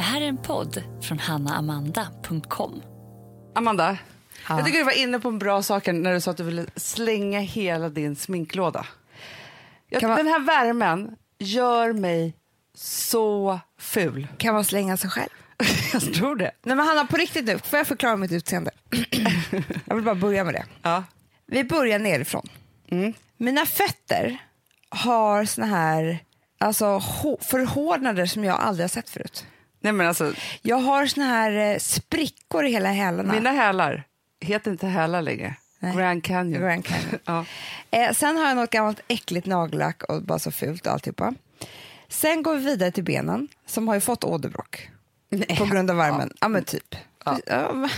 Det här är en podd från hannaamanda.com. Amanda, jag tycker du var inne på en bra sak när du sa att du ville slänga hela din sminklåda. Jag, man- Den här värmen gör mig så ful. Kan man slänga sig själv? jag tror det. Nej men Hanna, på riktigt nu, får jag förklara mitt utseende? jag vill bara börja med det. Ja. Vi börjar nerifrån. Mm. Mina fötter har såna här alltså, hå- förhårdnader som jag aldrig har sett förut. Nej, men alltså, Jag har såna här eh, sprickor i hela hälarna. mina hälar heter inte hälar längre. Nej. Grand Canyon. Grand Canyon. ja. Eh, sen har jag något gammalt äckligt nagellack och bara så fult och alltihopa. Sen går vi vidare till benen som har ju fått åderbråck på grund av värmen. Ja, men typ. Ja. Ja,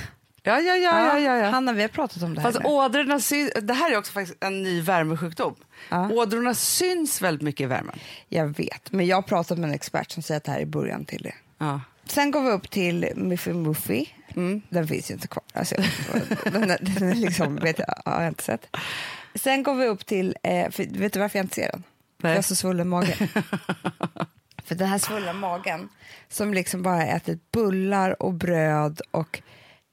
Ja, ja, ja, ja, ja, ja. Hanna, vi har pratat om det här. Fast ådrorna syns, det här är också faktiskt en ny värmesjukdom. Ja. Ådrorna syns väldigt mycket i värmen. Jag vet, men jag har pratat med en expert som säger att det här är början till det. Ja. Sen går vi upp till Miffy Muffy. Mm. Den finns ju inte kvar. Alltså, den, är, den är liksom, vet jag, har jag inte sett. Sen går vi upp till, eh, för, vet du varför jag inte ser den? För jag har så svullen mage. för den här svullna magen som liksom bara ätit bullar och bröd och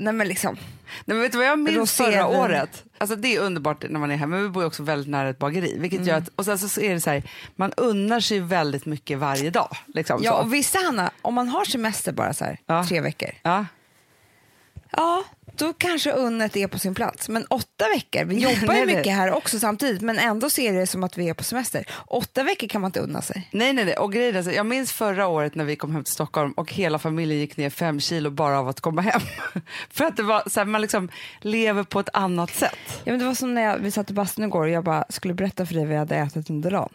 Nej men liksom, Nej, men vet du vad jag minns Rosévin. förra året? Alltså det är underbart när man är här, men vi bor också väldigt nära ett bageri. Vilket gör Mm. att, och sen så är det så här, man unnar sig väldigt mycket varje dag. Liksom, ja så. och vissa Hanna, om man har semester bara så här, Ja. tre veckor, Ja. ja då kanske unnet är på sin plats. Men åtta veckor, vi jobbar ju mycket här också samtidigt men ändå ser det som att vi är på semester. Åtta veckor kan man inte unna sig. Nej, nej, nej. Och grejen är, jag minns förra året när vi kom hem till Stockholm och hela familjen gick ner fem kilo bara av att komma hem. För att det var så här, man liksom lever på ett annat sätt. Ja, men det var som när jag, vi satt i bastun igår och jag bara skulle berätta för dig vad jag hade ätit under dagen.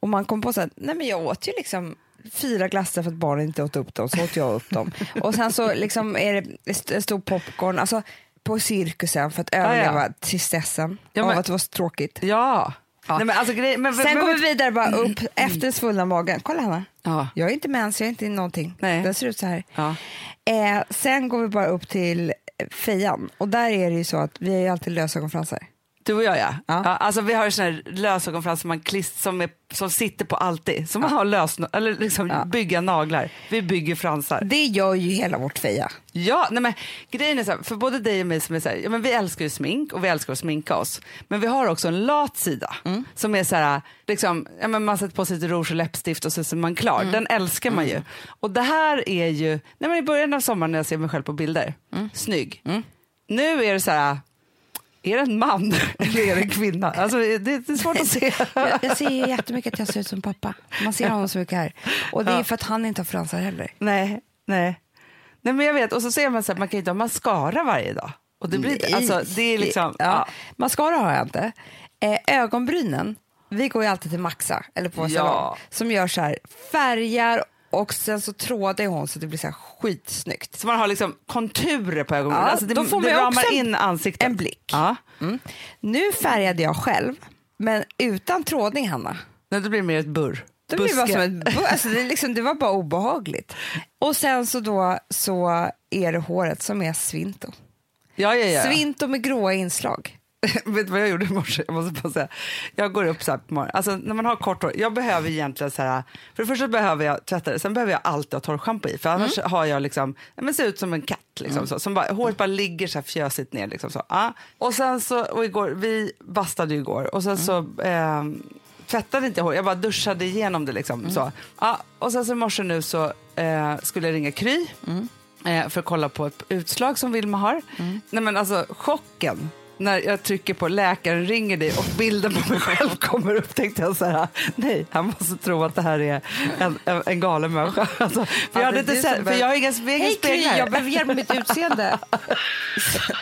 Och man kom på så här, nej men jag åt ju liksom fyra glassar för att barnen inte åt upp dem, så åt jag upp dem. Och sen så liksom är det st- stor popcorn, alltså på cirkusen för att överleva tristessen Ja, av men- att det var så tråkigt. Ja. Ja. Nej, men alltså, grej, men, Sen men, går vi vidare bara upp efter svullna magen. Kolla Hanna, Ja. jag är inte mens, jag är inte någonting. Nej. Den ser ut så här. Ja. Eh, sen går vi bara upp till fejan och där är det ju så att vi har ju alltid lösögonfransar. Du och jag ja. Ja. alltså, vi har ju sån här lösögonfrans som, man klist, som, är, som sitter på alltid. Som man har lös, eller liksom Ja. bygga naglar. Vi bygger fransar. Det gör ju hela vårt feja. Ja, nej men grejen är så här, för både dig och mig som är så här, ja, men vi älskar ju smink och vi älskar att sminka oss. Men vi har också en lat sida som är så här, liksom, ja, men man sätter på sig lite rouge och läppstift och så är man klar. Den älskar man ju. Och det här är ju, nej men i början av sommaren när jag ser mig själv på bilder, snygg. Nu är det så här, är det en man eller är det en kvinna? Alltså, det, det är svårt att se. Jag, jag ser ju jättemycket att jag ser ut som pappa. Man ser honom så mycket här. Och det är för att han inte har fransar heller. Nej, nej. Nej men jag vet, och så ser man så här, man kan ju inte ha mascara varje dag. Och det blir inte, alltså det är liksom, Ja. ja. Mascara har jag inte. Eh, ögonbrynen, vi går ju alltid till Maxa, eller på Ja. salong, som gör så här färgar och sen så trådar hon så det blir så här skitsnyggt. Så man har liksom konturer på ögonbrynen. Ja, alltså det, då får det ramar in ansiktet. en blick. Ja. Mm. Nu färgade jag själv, men utan trådning Hanna. Nej, då blir det mer ett burr. Det, blir bara som ett, alltså det, liksom, det var bara obehagligt. Och sen så då så är det håret som är svinto. Ja, ja, ja. Svinto med gråa inslag. Vet du vad jag gjorde i morse? Jag måste bara säga. Jag går upp så här på morgonen. Alltså när man har kort hår. Jag behöver egentligen så här. För det första behöver jag tvätta det. Sen behöver jag alltid ha torrschampo i. För annars har jag liksom. Men ser ut som en katt. Liksom, så, som bara, håret bara ligger så här fjösigt ner. Liksom, så. Ja. Och sen så. Och igår. Vi bastade ju igår. Och sen så. ehm, tvättade inte jag hår. Jag bara duschade igenom det. Liksom, så. Ja. Och sen så i morse nu så eh, skulle jag ringa Kry. Eh, för att kolla på ett utslag som Vilma har. Nej men alltså chocken när jag trycker på läkaren ringer dig och bilden på mig själv kommer upp tänkte jag så här, nej han måste tro att det här är en, en, en galen människa. Alltså, för, jag hade inte sett, för jag har inga egen Hej Kry, jag behöver hjälp med mitt utseende.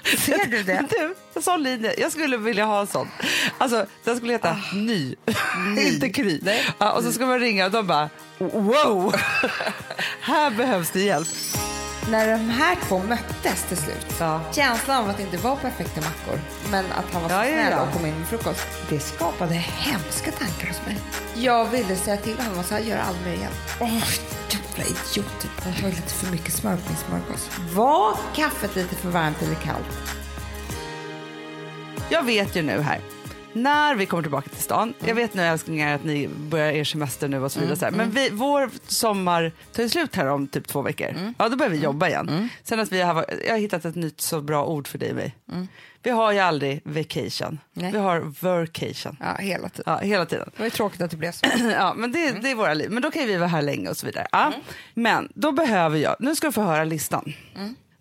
Ser du det? Du, en sån linje. Jag skulle vilja ha en sån. Alltså, den skulle heta Ny, inte Kry. Ja, och så ska man ringa och de bara wow, här behövs det hjälp. När de här två möttes till slut, Ja. känslan av att det inte var perfekta mackor, men att han var Ja, snäll ja. och kom in med frukost, det skapade hemska tankar hos mig. Jag ville säga till honom och säga, gör aldrig mer igen. Åh, jävla idiot. Han har lite för mycket smör på min smörgås. Var kaffet lite för varmt eller kallt? Jag vet ju nu här när vi kommer tillbaka till stan, jag vet nu älsklingar att ni börjar er semester nu och så vidare, här, men vi, vår sommar tar ju slut här om typ två veckor. Ja, då börjar vi jobba igen. Sen att vi har, jag har hittat ett nytt så bra ord för dig och mig. Vi har ju aldrig vacation, Nej. vi har workation. Ja, hela tiden. Ja, hela tiden. Det var ju tråkigt att det blev så. Ja, men det, det är våra liv. Men då kan vi vara här länge och så vidare. Ja. Men då behöver jag, nu ska du få höra listan.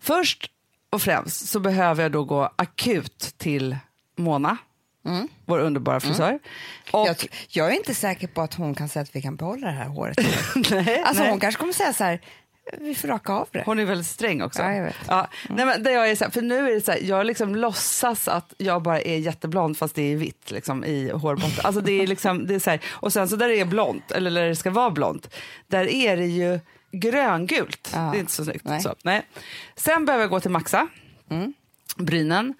Först och främst så behöver jag då gå akut till Mona, vår underbara frisör. Och, Jag, jag är inte säker på att hon kan säga att vi kan behålla det här håret. nej, Alltså nej. hon kanske kommer säga så här, vi får raka av det. Hon är väldigt sträng också. Ja, jag vet. Ja, nej, men där jag, är så här, för nu är det så här, jag liksom låtsas att jag bara är jätteblond fast det är vitt liksom, i hårbotten. Alltså, det är liksom, det är så här, och sen så där det är blont, eller där det ska vara blont, där är det ju gröngult. Ja. Det är inte så snyggt. Nej. Så, nej. Sen behöver jag gå till Maxa, brynen.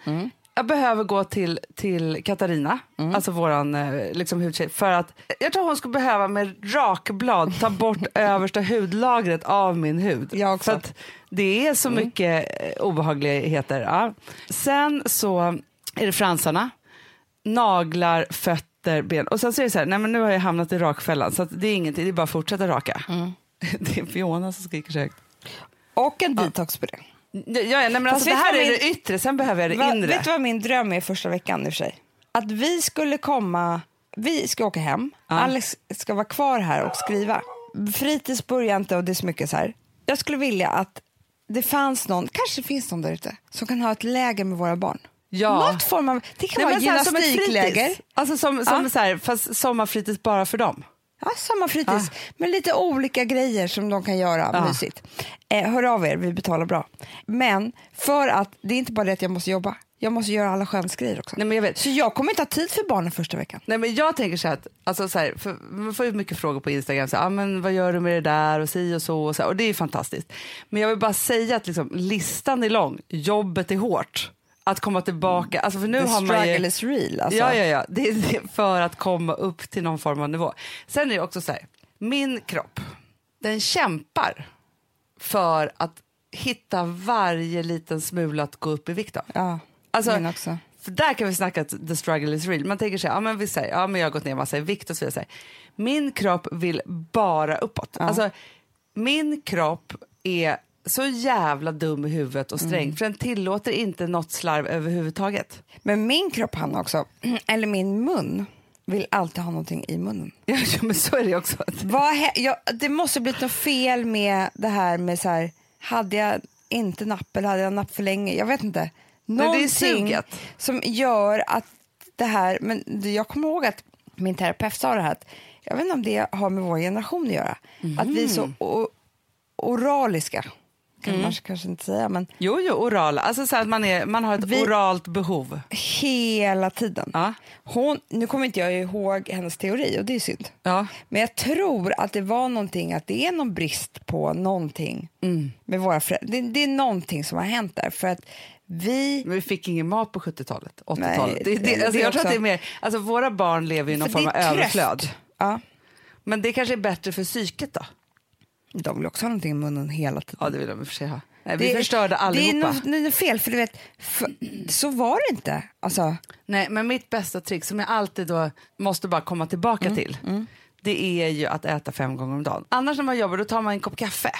Jag behöver gå till, till Katarina, alltså våran eh, liksom, hudtjej, för att jag tror hon skulle behöva med rakblad ta bort översta hudlagret av min hud. Jag också. För att det är så mycket eh, obehagligheter. Ja. Sen så är det fransarna, naglar, fötter, ben. Och sen så är det så här, nej men nu har jag hamnat i rakfällan så det är ingenting, det är bara att fortsätta raka. Det är Fiona som skriker så högt. Och en detox på det. Ja, ja, nej, men alltså, det här är min- det yttre, sen behöver jag det Va, inre. vet du vad min dröm är första veckan i och för sig? Att vi skulle komma, vi ska åka hem, Alex ska vara kvar här och skriva. Fritids börjar inte och det är så mycket så här. Jag skulle vilja att det fanns någon, kanske finns någon där ute, som kan ha ett läger med våra barn. Ja. Något form av, det kan Nej, vara som ett gymnastikläger. fritids. Alltså som, som Ja. så här, fast sommarfritids bara för dem. Ja, samma fritids, med lite olika grejer som de kan göra Ja. mysigt. Eh, hör av er, vi betalar bra. Men för att, det är inte bara det att jag måste jobba, jag måste göra alla skönsgrejer också. Nej, men jag vet. Så jag kommer inte ha tid för barnen första veckan. Nej, men jag tänker så här att, alltså så här, för man får ju mycket frågor på Instagram, så här, ah, men vad gör du med det där och si och så och, så och det är ju fantastiskt. Men jag vill bara säga att liksom, listan är lång, jobbet är hårt. Att komma tillbaka, alltså för nu The har man ju... is real. Alltså. Ja, ja, ja. Det är för att komma upp till någon form av nivå. Sen är det också så här, min kropp, den kämpar för att hitta varje liten smula att gå upp i vikt av. Ja, Alltså, min också. För där kan vi snacka att the struggle is real. Man tänker sig, ja men vi säger, ja men jag har gått ner massa i vikt och så vidare. Min kropp vill bara uppåt. Alltså, min kropp är så jävla dum i huvudet och sträng Mm. för den tillåter inte något slarv överhuvudtaget. Men min kropp, han också, eller min mun, vill alltid ha någonting i munnen. Ja, ja, men så är det också. Vad jag, det måste blivit något fel med det här med så här, hade jag inte napp eller hade jag napp för länge? Jag vet inte. det är Någonting som gör att det här, men jag kommer ihåg att min terapeut sa det här, att jag vet inte om det har med vår generation att göra, att vi är så Mm. oraliska, kan man kanske inte säga, men Jo, jo, oral. Alltså så att man, är, man har ett Vi- oralt behov. hela tiden. Ja. Hon, nu kommer inte jag ihåg hennes teori och det är synd. Ja. Men jag tror att det var någonting, att det är någon brist på någonting Mm. med våra. Det, det är någonting som har hänt där. För att vi... Men vi fick ingen mat på 70-talet, 80-talet. Nej, Det, det, det- alltså jag tror också. att det är mer, alltså våra barn lever i någon för form av överflöd. Ja, Men det kanske är bättre för psyket då? De vill också ha någonting i munnen hela tiden. Ja, det vill de i och för sig ha. Nej, vi Det- förstörde Det är allihopa. något, det är något fel, för du vet, för, så var det inte. Alltså, Nej, men mitt bästa trick som jag alltid då måste bara komma tillbaka Mm, till, det är ju att äta fem gånger om dagen. Annars när man jobbar då tar man en kopp kaffe.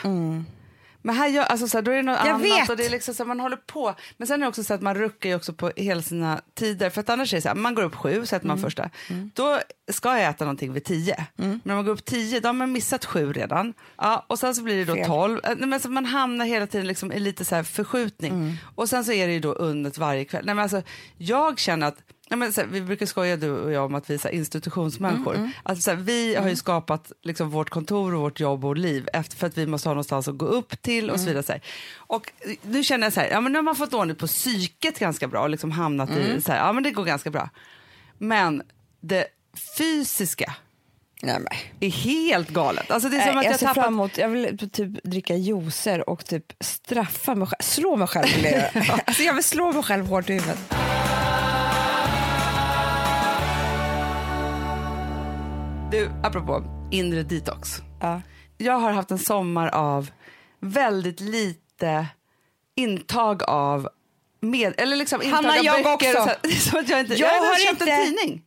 Men här gör, alltså så här, då är det något Mm. Jag annat vet. och det är liksom så här, man håller på. Men sen är det också så att man ruckar ju också på hela sina tider. För att annars är det så här, man går upp sju, så äter Mm. man första. Då ska jag äta någonting vid tio. Men när man går upp tio, då har man missat sju redan. Ja, och sen så blir det då Fel. tolv. Nej, men så man hamnar hela tiden liksom i lite så förskjutning. Mm. Och sen så är det ju då undet varje kväll. Nej, men alltså, jag känner att Nej, men här, vi brukar skoja du och jag om att vi är så här, institutionsmänniskor. Alltså, så här, vi har ju skapat liksom, vårt kontor och vårt jobb och liv efter, för att vi måste ha någonstans att gå upp till och så vidare. Så. Och nu känner jag så här, ja, men nu har man fått ordning på psyket ganska bra och liksom hamnat i så här, ja men det går ganska bra. Men det fysiska nej, men. är helt galet. Alltså, det är som Nej, att jag jag ser tappat fram emot, jag vill typ dricka juicer och typ straffa mig själv, slå mig själv vill jag alltså jag vill slå mig själv hårt i huvudet. Du, apropå inre detox. Ja. Jag har haft en sommar av väldigt lite intag av med, eller liksom Hanna, intaga jag böcker. också. Så som att jag inte, Jag jag, har köpt inte- en tidning.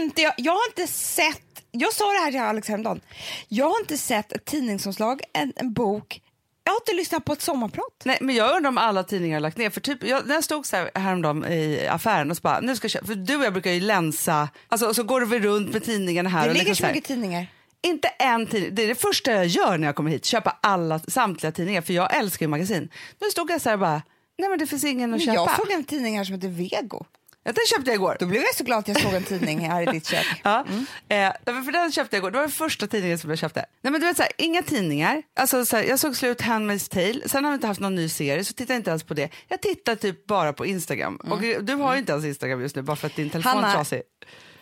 Inte, jag, jag har inte sett, jag sa det här till Alex häromdagen, jag har inte sett ett tidningsomslag, en, en bok, jag har inte lyssnat på ett sommarprat. Nej, men jag undrar om alla tidningar har lagt ner. För typ, jag, när jag stod så här häromdagen i affären och så bara, nu ska jag köpa, för du och jag brukar ju länsa, alltså, så går vi runt med tidningarna här. Det och ligger liksom så här, mycket tidningar. Inte en tidning, det är det första jag gör när jag kommer hit, köpa alla, samtliga tidningar, för jag älskar ju magasin. Nu stod jag så här och bara, nej men det finns ingen att Men köpa. jag såg en tidning här som heter Vego. Ja, den köpte jag igår. Då blev jag så glad att jag såg en tidning här i ditt kök. Ja, eh, för den köpte jag igår. Det var den första tidningen som jag köpte. Nej, men du vet, så här, inga tidningar. Alltså, så här, jag såg slut Handmaid's Tale, sen har vi inte haft någon ny serie så tittar jag inte ens på det. Jag tittar typ bara på Instagram. Och du har ju inte ens Instagram just nu bara för att din telefon är Hanna. trasig.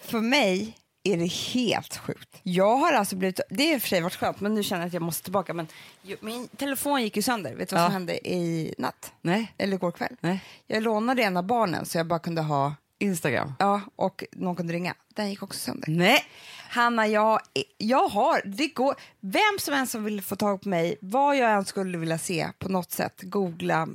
För mig är det helt sjukt. Jag har alltså blivit, det och för sig varit skönt men nu känner jag att jag måste tillbaka. Men ju- min telefon gick ju sönder, vet du vad Ja. som hände i natt? Nej, Eller igår kväll? nej. Jag lånade en av barnen så jag bara kunde ha, Instagram. ja och någon kunde ringa. Den gick också sönder. Nej. Hanna, jag, jag har, det går, vem som än som vill få tag på mig, vad jag än skulle vilja se på något sätt, googla,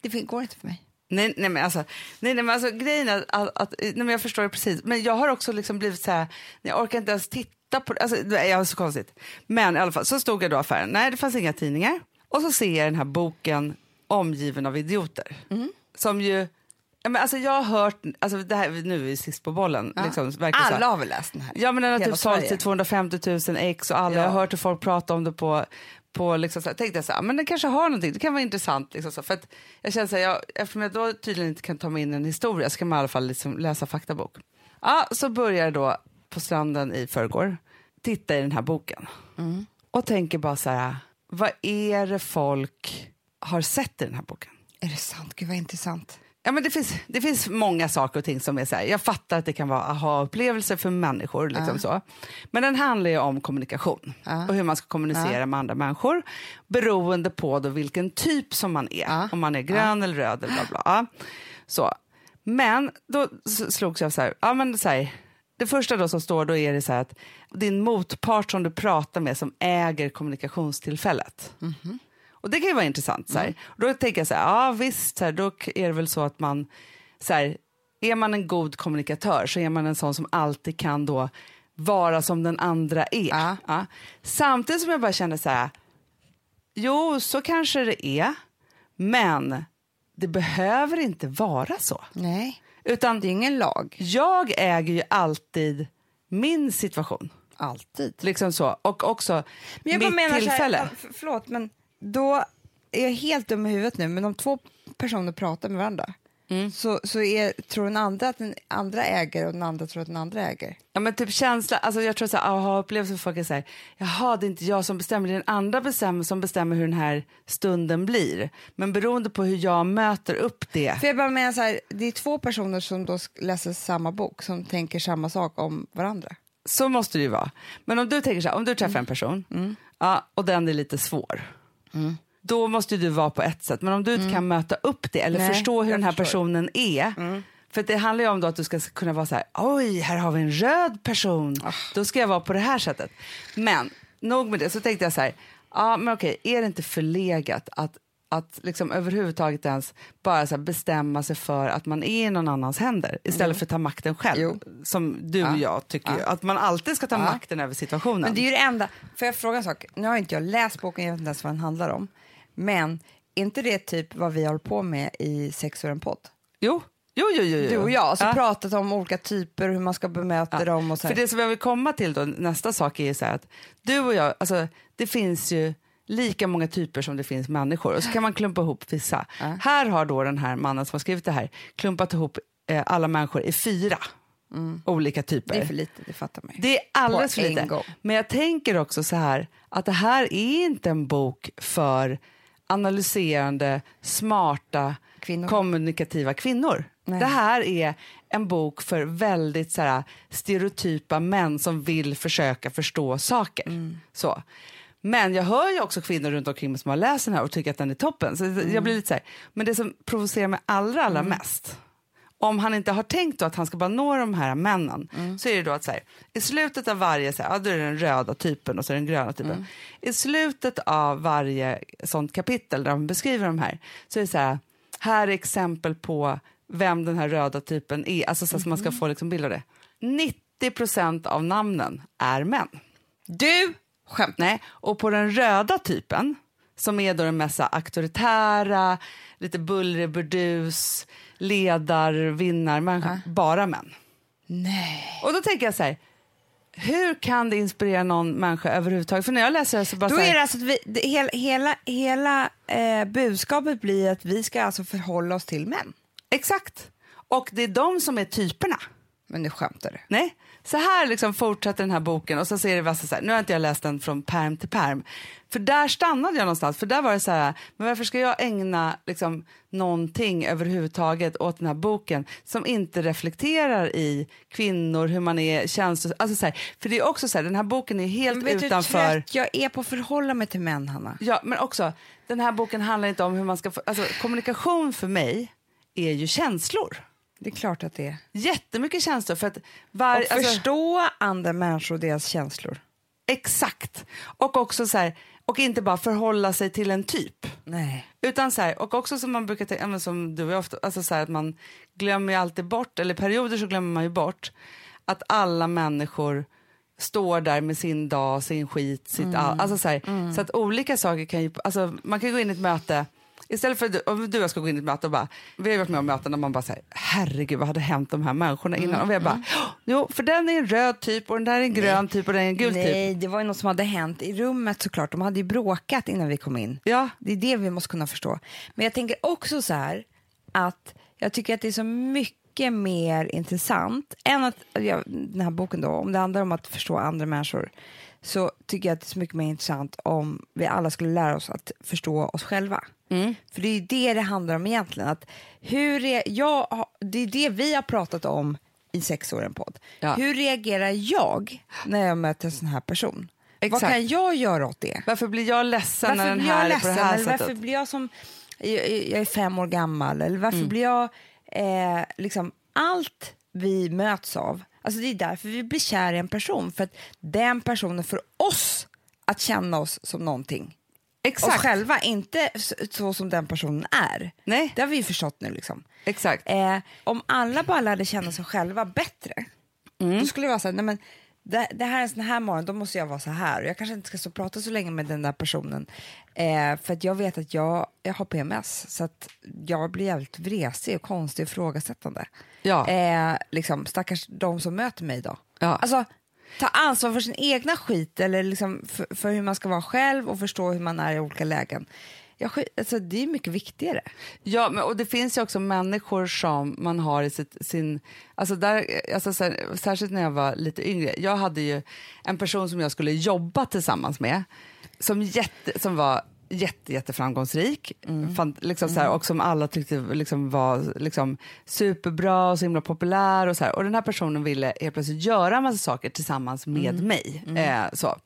det går inte för mig. Nej, nej, men alltså, nej, nej, men alltså grejen är att, att nej, men jag förstår det precis, men jag har också liksom blivit så här, jag orkar inte ens titta på det, alltså, det är så konstigt. Men i alla fall, så stod jag då i affären, nej det fanns inga tidningar, och så ser jag den här boken Omgiven av idioter, som ju, ja, men alltså jag har hört, alltså det här, nu är vi sist på bollen, liksom, verkligen så. Alla har väl läst den här? Ja men den har Hela typ sålt Sverige. till 250 000 ex och alla, Ja. jag har hört hur folk pratar om det på, på liksom så här, tänkte jag så här, men den kanske har någonting, det kan vara intressant. Liksom så, för att jag känner så här, jag, eftersom jag då tydligen inte kan ta mig in i en historia så kan man i alla fall liksom läsa faktabok. Ja, så börjar jag då på stranden i förrgår titta i den här boken Mm. och tänker bara så här, vad är det folk har sett i den här boken? Är det sant? Gud vad intressant. Ja, men det, finns, det finns många saker och ting som är så här, jag fattar att det kan vara aha-upplevelser för människor. Liksom så. Men den handlar ju om kommunikation Ja. och hur man ska kommunicera med andra människor beroende på då vilken typ som man är. Om man är grön eller röd eller bla bla. Så. Men då slogs jag så här, ja, men så här, det första då som står då är det så att din motpart som du pratar med som äger kommunikationstillfället. Och det kan ju vara intressant. Så här. Och då tänker jag så här, ja visst, så här, då är det väl så att man, så här, är man en god kommunikatör så är man en sån som alltid kan då vara som den andra är. Ja. Ja. Samtidigt som jag bara känner så här, jo så kanske det är, men det behöver inte vara så. Nej, Utan det är ingen lag. jag äger ju alltid min situation. Alltid. Liksom så. Och också Men jag mitt menar så tillfälle. här, för- förlåt, men då är jag helt dum i huvudet nu, men om två personer pratar med varandra Mm. så, så är, tror den andra att den andra äger och den andra tror att den andra äger. Ja, men typ känsla, alltså jag tror så här, aha, upplevelser för folk är så här, jaha det är inte jag som bestämmer, det är den andra bestämmer, som bestämmer hur den här stunden blir. Men beroende på hur jag möter upp det. För jag bara menar så här, det är två personer som då läser samma bok som tänker samma sak om varandra. Så måste det ju vara. Men om du tänker så här, om du träffar en person ja, och den är lite svår. Då måste du vara på ett sätt. Men om du inte kan möta upp det eller Nej, förstå hur den här förstår. personen är. För det handlar ju om då att du ska kunna vara så här, oj, här har vi en röd person. Då ska jag vara på det här sättet. Men nog med det, så tänkte jag så här, ja men okej, är det inte förlegat att att liksom överhuvudtaget ens bara så bestämma sig för att man är i någon annans händer istället för att ta makten själv. Jo. Som du och jag tycker ju, att man alltid ska ta Ja. makten över situationen. Men det är ju det enda. Får jag fråga en sak? Nu har inte jag läst boken, jag vet inte ens vad den handlar om. Men är inte det typ vad vi håller på med i Sex och en podd? Jo, jo, jo. jo, jo. Du och jag, alltså Ja. pratat om olika typer, hur man ska bemöta dem och så här. För det som jag vill komma till då, nästa sak är ju så här att du och jag, alltså det finns ju lika många typer som det finns människor och så kan man klumpa ihop vissa. Här har då den här mannen som har skrivit det här klumpat ihop eh, alla människor i fyra olika typer. Mm. Det är för lite, det fattar man ju. Det är alldeles för lite. gång. Men jag tänker också så här att det här är inte en bok för analyserande, smarta, Kvinnor. kommunikativa kvinnor. Nej. Det här är en bok för väldigt så här, stereotypa män som vill försöka förstå saker. Mm. Så. Men jag hör ju också kvinnor runt omkring mig som har läst den här och tycker att den är toppen. Så Mm. jag blir lite så här. Men det som provocerar mig allra, allra mest om han inte har tänkt att han ska bara nå de här männen Mm. så är det då att så här, i slutet av varje, så här, ja, då är det den röda typen och så den gröna typen. Mm. I slutet av varje sånt kapitel där de beskriver de här så är det så här, här är exempel på vem den här röda typen är, alltså så att man ska få liksom bild av det. 90 procent av namnen är män. Du skämt. Nej, och på den röda typen, som är då den mest auktoritära, lite bullrig burdus, ledar, vinnarmänniska, bara män. Nej. Och då tänker jag så här, hur kan det inspirera någon människa överhuvudtaget? För när jag läser det så bara Då så här, är det alltså att vi, det, hela, hela, hela eh, budskapet blir att vi ska alltså förhålla oss till män. Exakt. Och det är de som är typerna. Men nu skämtar du. Nej, så här liksom fortsätter den här boken och så ser det vassa så här, nu har inte jag läst den från perm till perm. För där stannade jag någonstans, för där var det så här, men varför ska jag ägna liksom någonting överhuvudtaget åt den här boken som inte reflekterar i kvinnor, hur man är känslor, alltså så här, för det är också så här, den här boken är helt Men vet du utanför. trött jag är på att förhålla mig till män, Hanna? Ja, men också, den här boken handlar inte om hur man ska få, alltså kommunikation för mig är ju känslor. Det är klart att det är. Jättemycket känslor för att var, Och alltså- förstå andra människor och deras känslor. Exakt. Och också så här, och inte bara förhålla sig till en typ. Nej. Utan så här, och också som man brukar tänka, som du och jag ofta, alltså så här, att man glömmer ju alltid bort, eller perioder så glömmer man ju bort att alla människor står där med sin dag, sin skit, sitt all, alltså så, här, så att olika saker kan ju, alltså man kan gå in i ett möte Istället för att du, om du och jag ska gå in i ett möte och bara, vi har varit med om möten där man bara säger herregud vad hade hänt de här människorna innan? Och vi har bara, jo för den är en röd typ och den där är en grön typ och den är en gul typ. Nej, det var ju något som hade hänt i rummet såklart. De hade ju bråkat innan vi kom in. Ja, Det är det vi måste kunna förstå. Men jag tänker också så här att jag tycker att det är så mycket mer intressant än att, ja, den här boken då, om det handlar om att förstå andra människor så tycker jag att det är så mycket mer intressant om vi alla skulle lära oss att förstå oss själva. Mm. För det är ju det det handlar om egentligen. Att hur är, jag, det är det vi har pratat om i sex år en podd. Ja. Hur reagerar jag när jag möter en sån här person? Exakt. Vad kan jag göra åt det? varför blir jag ledsen när Varför den blir jag här är på ledsen? det här eller sättet? varför blir jag som... Jag, jag är fem år gammal. Eller varför Mm. blir jag... Eh, liksom, allt vi möts av... Alltså det är därför vi blir kär i en person. För att den personen får oss att känna oss som någonting. Exakt. Oss själva, inte så, så som den personen är. Nej, Det har vi ju förstått nu. Liksom. exakt. Eh, om alla bara lärde känna sig själva bättre, Mm. då skulle det vara så här, nej men det, det här är en sån här morgon, då måste jag vara så här. Och jag kanske inte ska och prata så länge med den där personen. Eh, för att jag vet att jag, jag har PMS, så att jag blir jävligt vresig och konstig och ifrågasättande. Ja. Eh, liksom, stackars de som möter mig då. Ja. Alltså, ta ansvar för sin egna skit eller liksom för, för hur man ska vara själv och förstå hur man är i olika lägen. Jag, alltså, det är mycket viktigare. Ja, men, och det finns ju också människor som man har i sitt, sin... Alltså där, alltså särskilt när jag var lite yngre. Jag hade ju en person som jag skulle jobba tillsammans med som, jätte, som var jätte, jätteframgångsrik Fan, liksom så här, och som alla tyckte liksom var liksom, superbra och så himla populär. Och, så här. och Den här personen ville helt plötsligt göra en massa saker tillsammans med mig. Eh, så.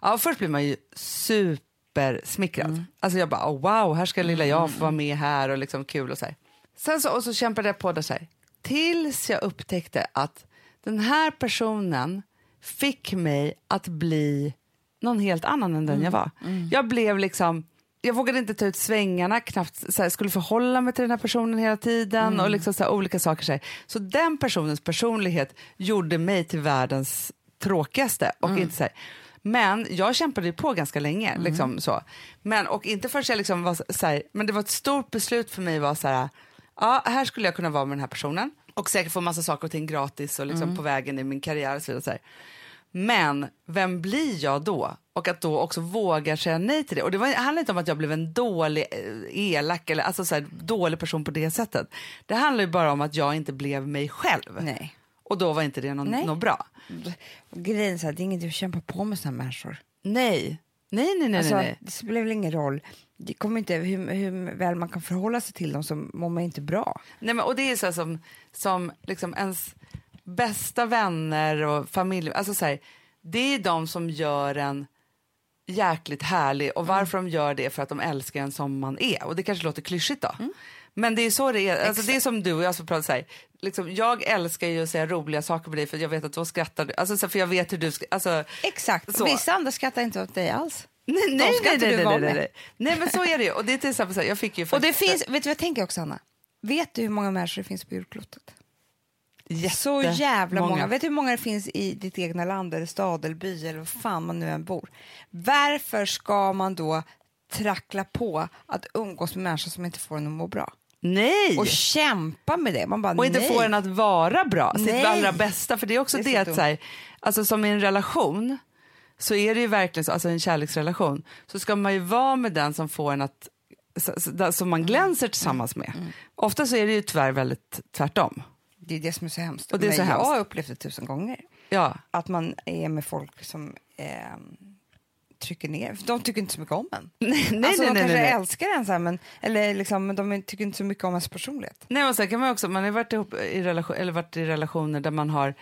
Ja, först blir man ju supersmickrad. Alltså jag bara, oh, wow, här ska lilla jag få vara med här och liksom kul och så här. Sen så, och så kämpade jag på det så här. Tills jag upptäckte att den här personen fick mig att bli någon helt annan än den jag var. Jag blev liksom, jag vågade inte ta ut svängarna, knappt så här, skulle förhålla mig till den här personen hela tiden och liksom så här, olika saker. Så, här. så den personens personlighet gjorde mig till världens tråkigaste. Och inte så. Men jag kämpade ju på ganska länge. Liksom, så. Men, och inte förrän jag liksom var så men det var ett stort beslut för mig var så här, ja, här skulle jag kunna vara med den här personen och säkert få massa saker och ting gratis och liksom på vägen i min karriär och så vidare. Så. Men vem blir jag då? Och att då också våga säga nej till det. Och det, var, det handlar inte om att jag blev en dålig, eh, elak eller alltså så här, dålig person på det sättet. Det handlar ju bara om att jag inte blev mig själv. Nej. Och då var inte det någon, något bra. Grejen är här, det är inget att kämpa på med här människor. Nej, nej, nej, nej. Alltså, nej, nej. Det spelar väl ingen roll. Det kommer inte, hur, hur väl man kan förhålla sig till dem så mår man inte bra. Nej, men, och det är så som, som liksom ens bästa vänner och familj, alltså så här, det är de som gör en jäkligt härlig och varför de gör det är för att de älskar en som man är och det kanske låter klyschigt då. Men det är så det är, alltså det är som du och jag som pratar så här, liksom, jag älskar ju att säga roliga saker på dig för jag vet att då skrattar du, alltså för jag vet hur du, alltså Exakt. Så. Vissa andra skrattar inte åt dig alls. Nej, De nej, ska nej, inte nej, du nej, vara nej, med. nej. nej, men så är det ju. Och det är till exempel så här, jag fick ju Och det faktiskt- finns, vet du vad jag tänker också, Anna? Vet du hur många människor det finns på jordklotet? Så jävla många. många. Vet du hur många det finns i ditt egna land eller stad eller by eller vad fan man nu än bor? Varför ska man då trackla på att umgås med människor som inte får en att må bra? Nej! Och kämpa med det. Man bara, och inte nej. få en att vara bra, sitt Nej. allra bästa. För det är också Det det, är så att så här, alltså som i en relation så är det ju verkligen så, alltså en kärleksrelation, så ska man ju vara med den som får en att som man glänser tillsammans med. Ofta så är det ju tyvärr väldigt tvärtom. Det är det som är så hemskt. Och det är Men så jag hemskt. har upplevt det tusen gånger. Ja, Att man är med folk som eh, trycker ner. De tycker inte så mycket om en. nej, nej, alltså, nej, de nej, kanske nej. älskar en, så här, men, eller liksom, men de tycker inte så mycket om ens personlighet. Nej, och sen kan man också, man har varit, ihop i relation, eller varit i relationer där man har,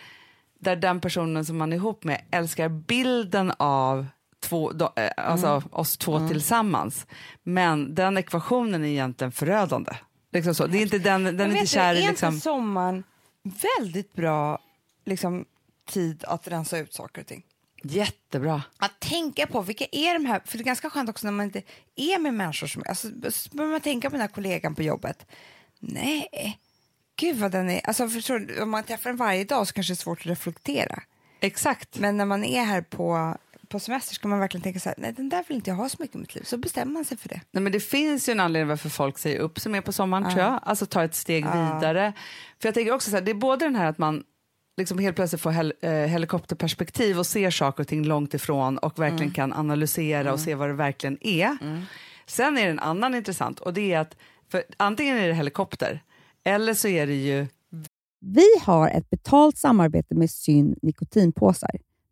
där den personen som man är ihop med älskar bilden av två, då, eh, alltså Mm. oss två tillsammans. Men den ekvationen är egentligen förödande. Liksom så. Det är inte den, den är inte du, kär i är liksom... inte sommaren väldigt bra liksom, tid att rensa ut saker och ting? Jättebra. Att tänka på vilka är de här, för det är ganska skönt också när man inte är med människor som, alltså så börjar man tänka på den här kollegan på jobbet. Nej, gud vad den är, alltså förstår du, om man träffar den varje dag så kanske det är svårt att reflektera. Exakt. Men när man är här på, på semester ska man verkligen tänka så här, nej den där vill inte jag ha så mycket i mitt liv, så bestämmer man sig för det. Nej, men det finns ju en anledning varför folk säger upp sig mer på sommaren, tror jag. Alltså ta ett steg vidare. För jag tänker också så här, det är både den här att man liksom helt plötsligt får hel, eh, helikopterperspektiv och ser saker och ting långt ifrån och verkligen kan analysera och se vad det verkligen är. Sen är det en annan intressant och det är att för antingen är det helikopter eller så är det ju Vi har ett betalt samarbete med Syn nikotinpåsar.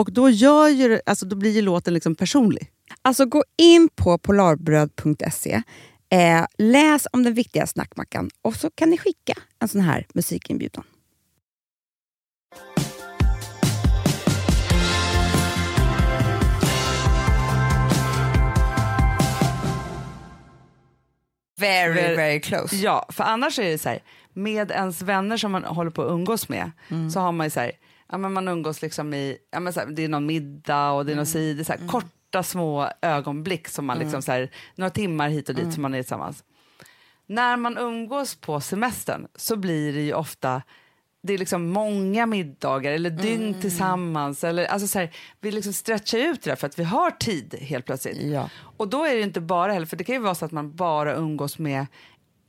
Och då, gör ju, alltså, då blir ju låten liksom personlig. Alltså gå in på polarbröd.se, eh, läs om den viktiga snackmackan och så kan ni skicka en sån här musikinbjudan. Very, Very- close. Ja, för annars är det så här, med ens vänner som man håller på att umgås med, så har man ju så här, ja, men man umgås liksom i, ja, men så här, det är någon middag och det är någon sid, det är så här, korta små ögonblick som man liksom så här, några timmar hit och dit som man är tillsammans. När man umgås på semestern så blir det ju ofta det är liksom många middagar eller dygn tillsammans. Eller, alltså så här, vi liksom stretchar ut det där för att vi har tid helt plötsligt. Ja. Och då är det inte bara heller, för det kan ju vara så att man bara umgås med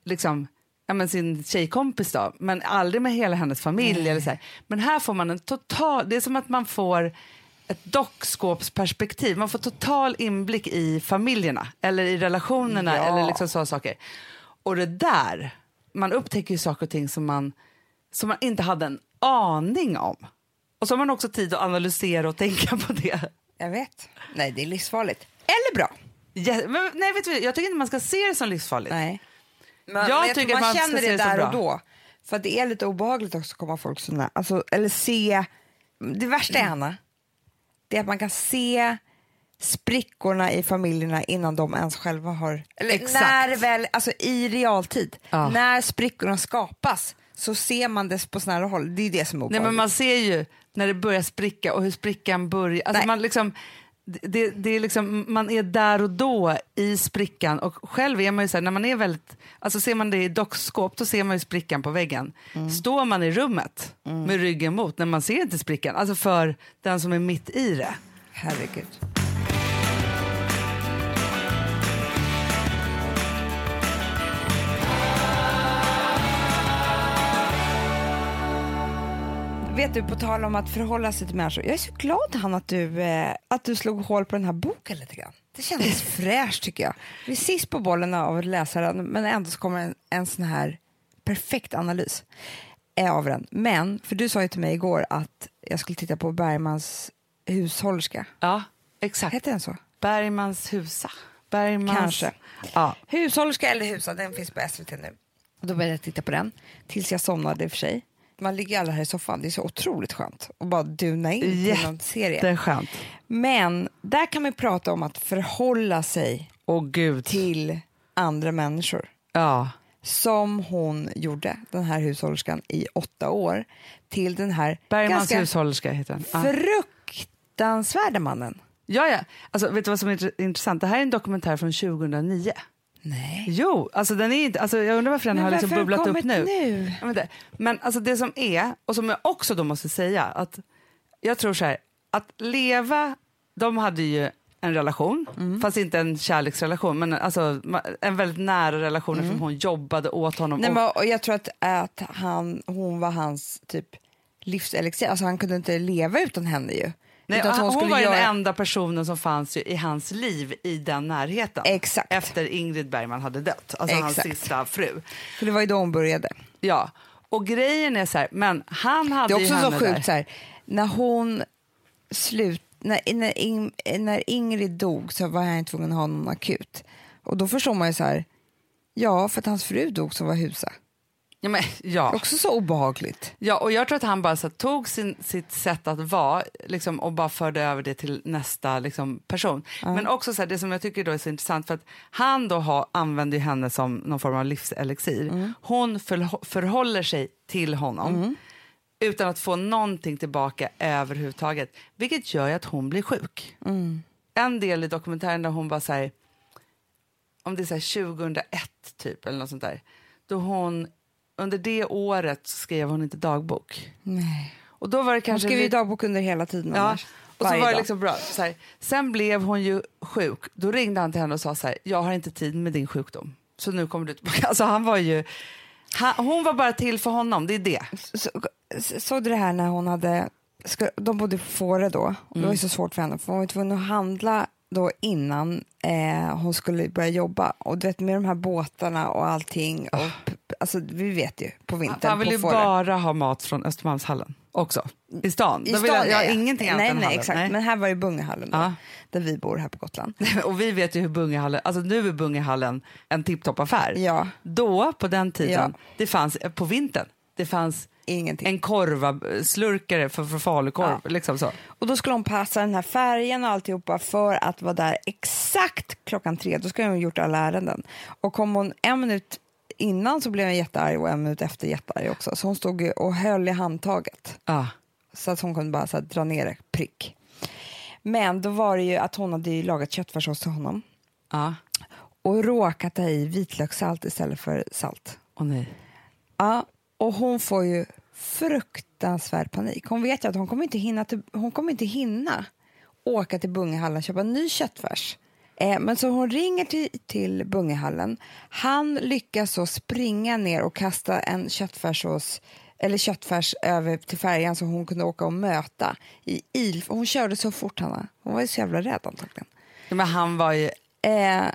liksom, ja, men sin tjejkompis då, men aldrig med hela hennes familj. Eller så här. Men här får man en total, det är som att man får ett dockskåpsperspektiv. Man får total inblick i familjerna eller i relationerna Ja. eller liksom sådana saker. Och det där, man upptäcker ju saker och ting som man, som man inte hade en aning om. Och så har man också tid att analysera och tänka på det. Jag vet. Nej, det är livsfarligt. Eller bra. Ja, men, nej, vet du, jag tycker inte man ska se det som livsfarligt. Nej. Men, Jag men jag tycker man man känner det där och då. För att det är lite obehagligt också att komma folk så nära. Alltså, eller se... Det värsta Mm. är, Hanna, det är att man kan se sprickorna i familjerna innan de ens själva har... Eller Exakt. när väl, alltså i realtid, Ja. när sprickorna skapas så ser man det på så nära håll. Det är det som är Nej, obehagligt. men man ser ju när det börjar spricka och hur sprickan börjar. Alltså Nej. man, liksom, det, det är liksom, man är där och då i sprickan och själv är man ju så här, när man är väldigt, alltså ser man det i dockskåp då ser man ju sprickan på väggen. Står man i rummet med ryggen mot, när man ser inte sprickan, alltså för den som är mitt i det. Herregud. Vet du, på tal om att förhålla sig till människor. Jag är så glad han att du, eh, att du slog hål på den här boken lite grann. Det kändes fräscht tycker jag. Vi är sist på bollen av att läsa den men ändå så kommer en, en sån här perfekt analys eh, av den. Men, för du sa ju till mig igår att jag skulle titta på Bergmans hushållerska. Ja, exakt. Heter den så? Bergmans husa. Bergmans... Kanske. Ja. Hushållerska eller husa, den finns på SVT nu. Och då började jag titta på den, tills jag somnade i och för sig. Man ligger alla här i soffan, det är så otroligt skönt att bara duna in till någon serie. Det är skönt. Men där kan man prata om att förhålla sig Åh gud. till andra människor. Ja. Som hon gjorde, den här hushållerskan, i åtta år. Till den här Bergmans ganska hushållerska heter den. Ja. fruktansvärda mannen. Ja, ja. Alltså, vet du vad som är int- intressant? Det här är en dokumentär från 2009. Nej. Jo, alltså den är inte, alltså jag undrar varför den Men har liksom bubblat upp nu. nu? Ja, men, alltså det som är, och som jag också då måste säga, att jag tror så här, att leva, de hade ju en relation, Mm. fast inte en kärleksrelation, men alltså en väldigt nära relation eftersom hon jobbade åt honom. Mm. Nej, och, men, och jag tror att, att han, hon var hans typ livselixir. Alltså han kunde inte leva utan henne ju. Nej, hon, skulle var ju göra- den enda personen som fanns ju i hans liv i den närheten. Exakt. Efter Ingrid Bergman hade dött, alltså hans Exakt. sista fru. För det var ju då hon började. Ja, och grejen är så här, men han hade Det är ju också så henne där. sjukt så här, när hon slut, när, när, In, när Ingrid dog så var han tvungen att ha någon akut. Och då förstår man ju så här, ja för att hans fru dog som var husa. Ja, men, ja. Också så obehagligt. ja, och jag tror att han bara så, tog sin, sitt sätt att vara liksom, och bara förde över det till nästa liksom, person. Men också så här, det som jag tycker då är så intressant för att han då har, använder ju henne som någon form av livselixir. Hon förhå- förhåller sig till honom utan att få någonting tillbaka överhuvudtaget. Vilket gör att hon blir sjuk. En del i dokumentären där hon bara säger om det är så här 2001 typ eller något sånt där. Då hon, under det året skrev hon inte dagbok. Nej. Och då var det Hon kanske skrev ju dagbok under hela tiden. Ja, annars. och så var det liksom bra. Så här, sen blev hon ju sjuk. Då ringde han till henne och sa så här, jag har inte tid med din sjukdom. Så nu kommer du tillbaka. Alltså han var ju, han, hon var bara till för honom, det är det. Så, så, såg du det här när hon hade, de bodde på Fårö då, och det var ju så svårt för henne för hon var tvungen att handla då innan eh, hon skulle börja jobba. Och du vet med de här båtarna och allting, och, alltså, vi vet ju på vintern Han vill ju bara ha mat från Östermalmshallen också. I stan. I stan, jag, jag har ja. ingenting annat nej, nej, hallen. exakt. Nej. Men här var det Bungehallen då, Ja. där vi bor här på Gotland. Och vi vet ju hur Bungehallen, alltså nu är Bungehallen en tipptopp-affär. Ja, Då, på den tiden, Ja. det fanns, eh, på vintern, det fanns ingenting. en korvaslurkare för, för falukorv. Ja. Liksom så. Och då skulle hon passa den här färgen och alltihopa för att vara där exakt klockan tre. Då skulle hon ha gjort alla ärenden. Och kom hon en minut innan så blev hon jättearg och en minut efter jättearg också. Så hon stod och höll i handtaget Ja. så att hon kunde bara så här, dra ner det, prick. Men då var det ju att hon hade lagat köttfärssås till honom Ja. och råkat ha i vitlökssalt istället för salt. Åh nej. Ja, och hon får ju fruktansvärd panik. Hon vet ju att hon kommer inte hinna, till, hon kommer inte hinna åka till Bungehallen och köpa ny köttfärs. Eh, men så hon ringer till, till Bungehallen. Han lyckas så springa ner och kasta en köttfärssås eller köttfärs över till färjan så hon kunde åka och möta i il. Hon körde så fort, Hanna. Hon var ju så jävla rädd antagligen. Ja, men han var ju... Eh,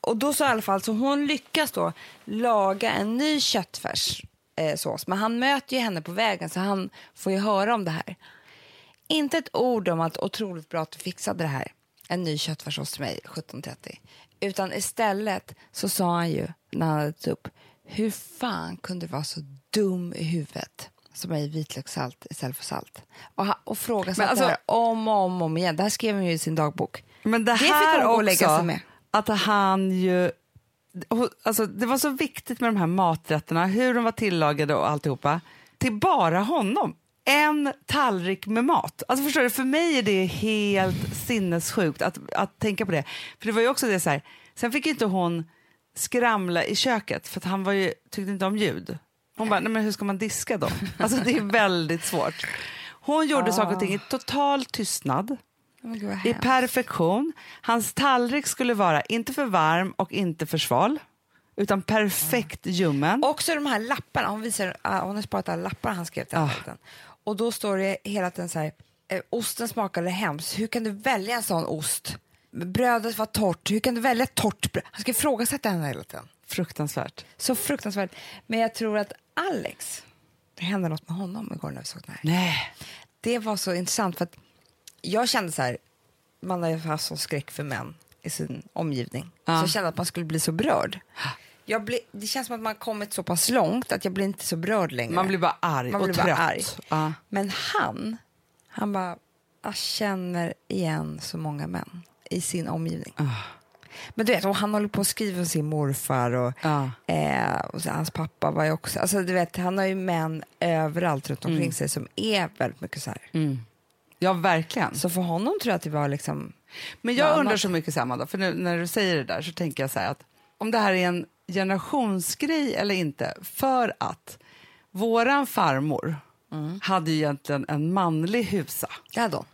och då så i alla fall, så hon lyckas då laga en ny köttfärssås. Eh, sås. men han möter ju henne på vägen så han får ju höra om det här. Inte ett ord om att otroligt bra att du fixade det här. En ny köttfärssås till mig 17.30. Utan istället så sa han ju när han hade upp. Hur fan kunde du vara så dum i huvudet? Som är i vitlökssalt istället för salt. Och, och fråga sig alltså- det här om och om, om igen. Det här skrev han ju i sin dagbok. Men det, Det fick här hon gå också, lägga sig med. att han ju... Alltså, det var så viktigt med de här maträtterna, hur de var tillagade och alltihopa, till bara honom. En tallrik med mat. Alltså förstår du, för mig är det helt sinnessjukt att, att tänka på det. För det var ju också det så här, sen fick inte hon skramla i köket för att han var ju, tyckte inte om ljud. Hon bara, nej men hur ska man diska då? Alltså det är väldigt svårt. Hon gjorde saker och ting i total tystnad vad i perfektion. Hans tallrik skulle vara inte för varm och inte för sval, utan perfekt ljummen. Också de här lapparna, hon, visar, ah, hon har sparat alla lappar han skrev till Ah. Och då står det hela tiden så här, eh, osten smakade hemskt, hur kan du välja en sån ost? Brödet var torrt, hur kan du välja torrt bröd? Han ska ifrågasätta henne hela tiden. Fruktansvärt. Så fruktansvärt. Men jag tror att Alex, det hände något med honom igår när vi såg det här. Nej. Det var så intressant för att jag kände så här, man har ju haft sån skräck för män i sin omgivning. Ja. Så jag kände att man skulle bli så berörd. Jag blir, det känns som att man har kommit så pass långt att jag blir inte så berörd längre. Man blir bara arg Man och blir bara trött. arg. Ja. Men han, han bara, jag känner igen så många män i sin omgivning. Ah. Men du vet, och han håller på att skriva om sin morfar och, Ja. eh, och hans pappa var ju också, alltså du vet, han har ju män överallt runt omkring Mm. sig som är väldigt mycket så här. Mm. Ja, verkligen. Så för honom tror jag att det var liksom, Men jag undrar annat. så mycket samma då, för nu, när du säger det där så tänker jag så här att om det här är en generationsgrej eller inte, för att våran farmor Mm. hade ju egentligen en manlig husa, hade hon.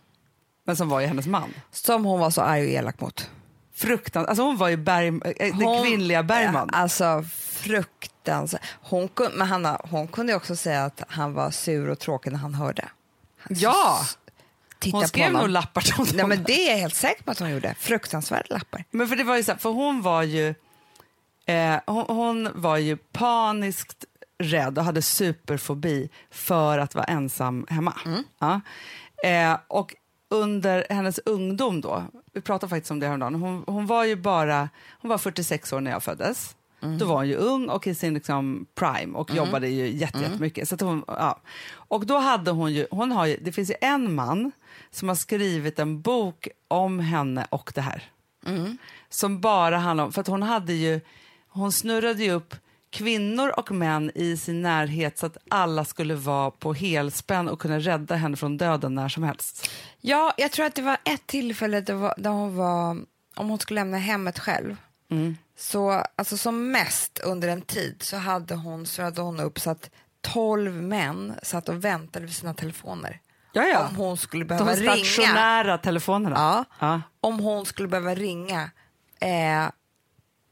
men som var ju hennes man. Som hon var så arg och elak mot. Fruktansvärt, alltså hon var ju Berg, äh, den Hon- kvinnliga Bergman. Ja, Alltså fruktansvärt. Hon, men Hanna, hon kunde ju också säga att han var sur och tråkig när han hörde. Han Ja! Titta Hon skrev nog lappar till honom. Nej, men det är jag helt säker på att hon gjorde. Fruktansvärda lappar. Men för det var ju så här, för hon var ju, eh, hon, hon var ju paniskt rädd och hade superfobi för att vara ensam hemma. Ja. Eh, och under hennes ungdom då, vi pratade faktiskt om det häromdagen, hon, hon var ju bara, hon var 46 år när jag föddes. Då var hon ju ung och i sin liksom prime och jobbade ju jätte, jättemycket. Så att hon, ja. Och då hade hon ju, hon har ju, det finns ju en man som har skrivit en bok om henne och det här. Som bara handlar om, för att hon hade ju, hon snurrade ju upp kvinnor och män i sin närhet så att alla skulle vara på helspänn och kunna rädda henne från döden när som helst. Ja, jag tror att det var ett tillfälle där, hon var, om hon skulle lämna hemmet själv, så alltså som mest under en tid så hade hon, så hade hon upp så att 12 män satt och väntade vid sina telefoner. Ja, Om hon skulle De behöva ringa. stationära telefonerna. Ja. Ja. Om hon skulle behöva ringa, eh,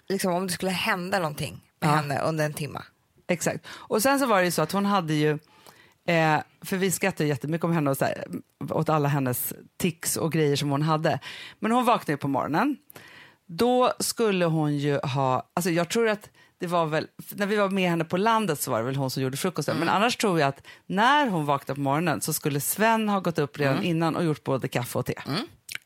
liksom om det skulle hända någonting med Ja. henne under en timme. Exakt. Och sen så var det ju så att hon hade ju, eh, för vi skrattar ju jättemycket om henne och så här, åt alla hennes tics och grejer som hon hade. Men hon vaknade ju på morgonen. Då skulle hon ju ha, alltså jag tror att det var väl, när vi var med henne på landet så var det väl hon som gjorde frukosten. Men annars tror jag att när hon vaknade på morgonen så skulle Sven ha gått upp redan innan och gjort både kaffe och te.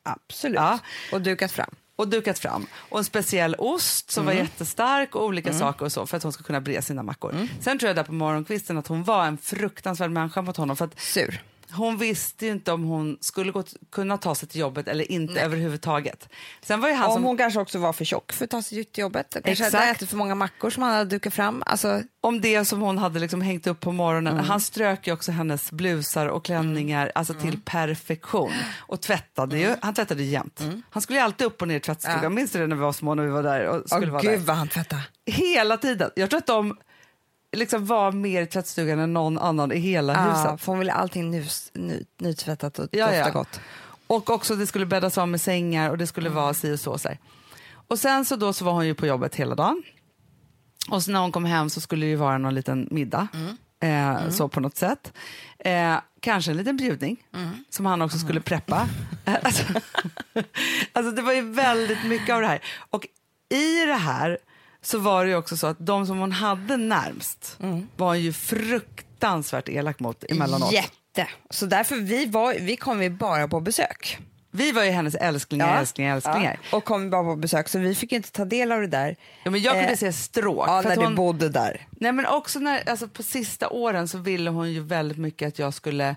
Absolut. Ja. Och dukat fram. Och dukat fram. Och en speciell ost som var jättestark och olika saker och så för att hon ska kunna bre sina mackor. Sen tror jag där på morgonkvisten att hon var en fruktansvärd människa mot honom för att Sur. Hon visste inte om hon skulle gå, kunna ta sig till jobbet eller inte överhuvudtaget. Sen var ju han Om som, hon kanske också var för tjock för att ta sig till jobbet. Kanske Exakt. hade ätit för många mackor som han hade dukat fram. Alltså, om det som hon hade liksom hängt upp på morgonen. Mm. Han strök ju också hennes blusar och klänningar alltså Mm. till perfektion och tvättade ju. Han tvättade jämt. Han skulle alltid upp och ner i tvättstugan. Ja. Minns du det när vi var små när vi var där och skulle åh vara gud där? vad han tvättade. Hela tiden. Jag tror att de liksom var mer i tvättstugan än någon annan i hela Ja, huset. för hon ville allting nys, ny, nytvättat och Ja, dofta gott. Och också det skulle bäddas om med sängar och det skulle vara si och så. så här. Och sen så då så var hon ju på jobbet hela dagen. Och så när hon kom hem så skulle det ju vara någon liten middag. Eh, Så på något sätt. Eh, kanske en liten bjudning som han också skulle preppa. Eh, alltså, alltså det var ju väldigt mycket av det här. Och i det här så var det ju också så att de som hon hade närmst var hon ju fruktansvärt elak mot emellanåt. Jätte. Så därför vi, var, vi kom ju bara på besök. Vi var ju hennes älsklingar, älsklingar, älsklingar. Ja, och kom bara på besök så vi fick inte ta del av det där. Ja, men jag kunde Eh, se stråk. Ja, när att du hon, bodde där. nej, men också när, alltså, på sista åren så ville hon ju väldigt mycket att jag skulle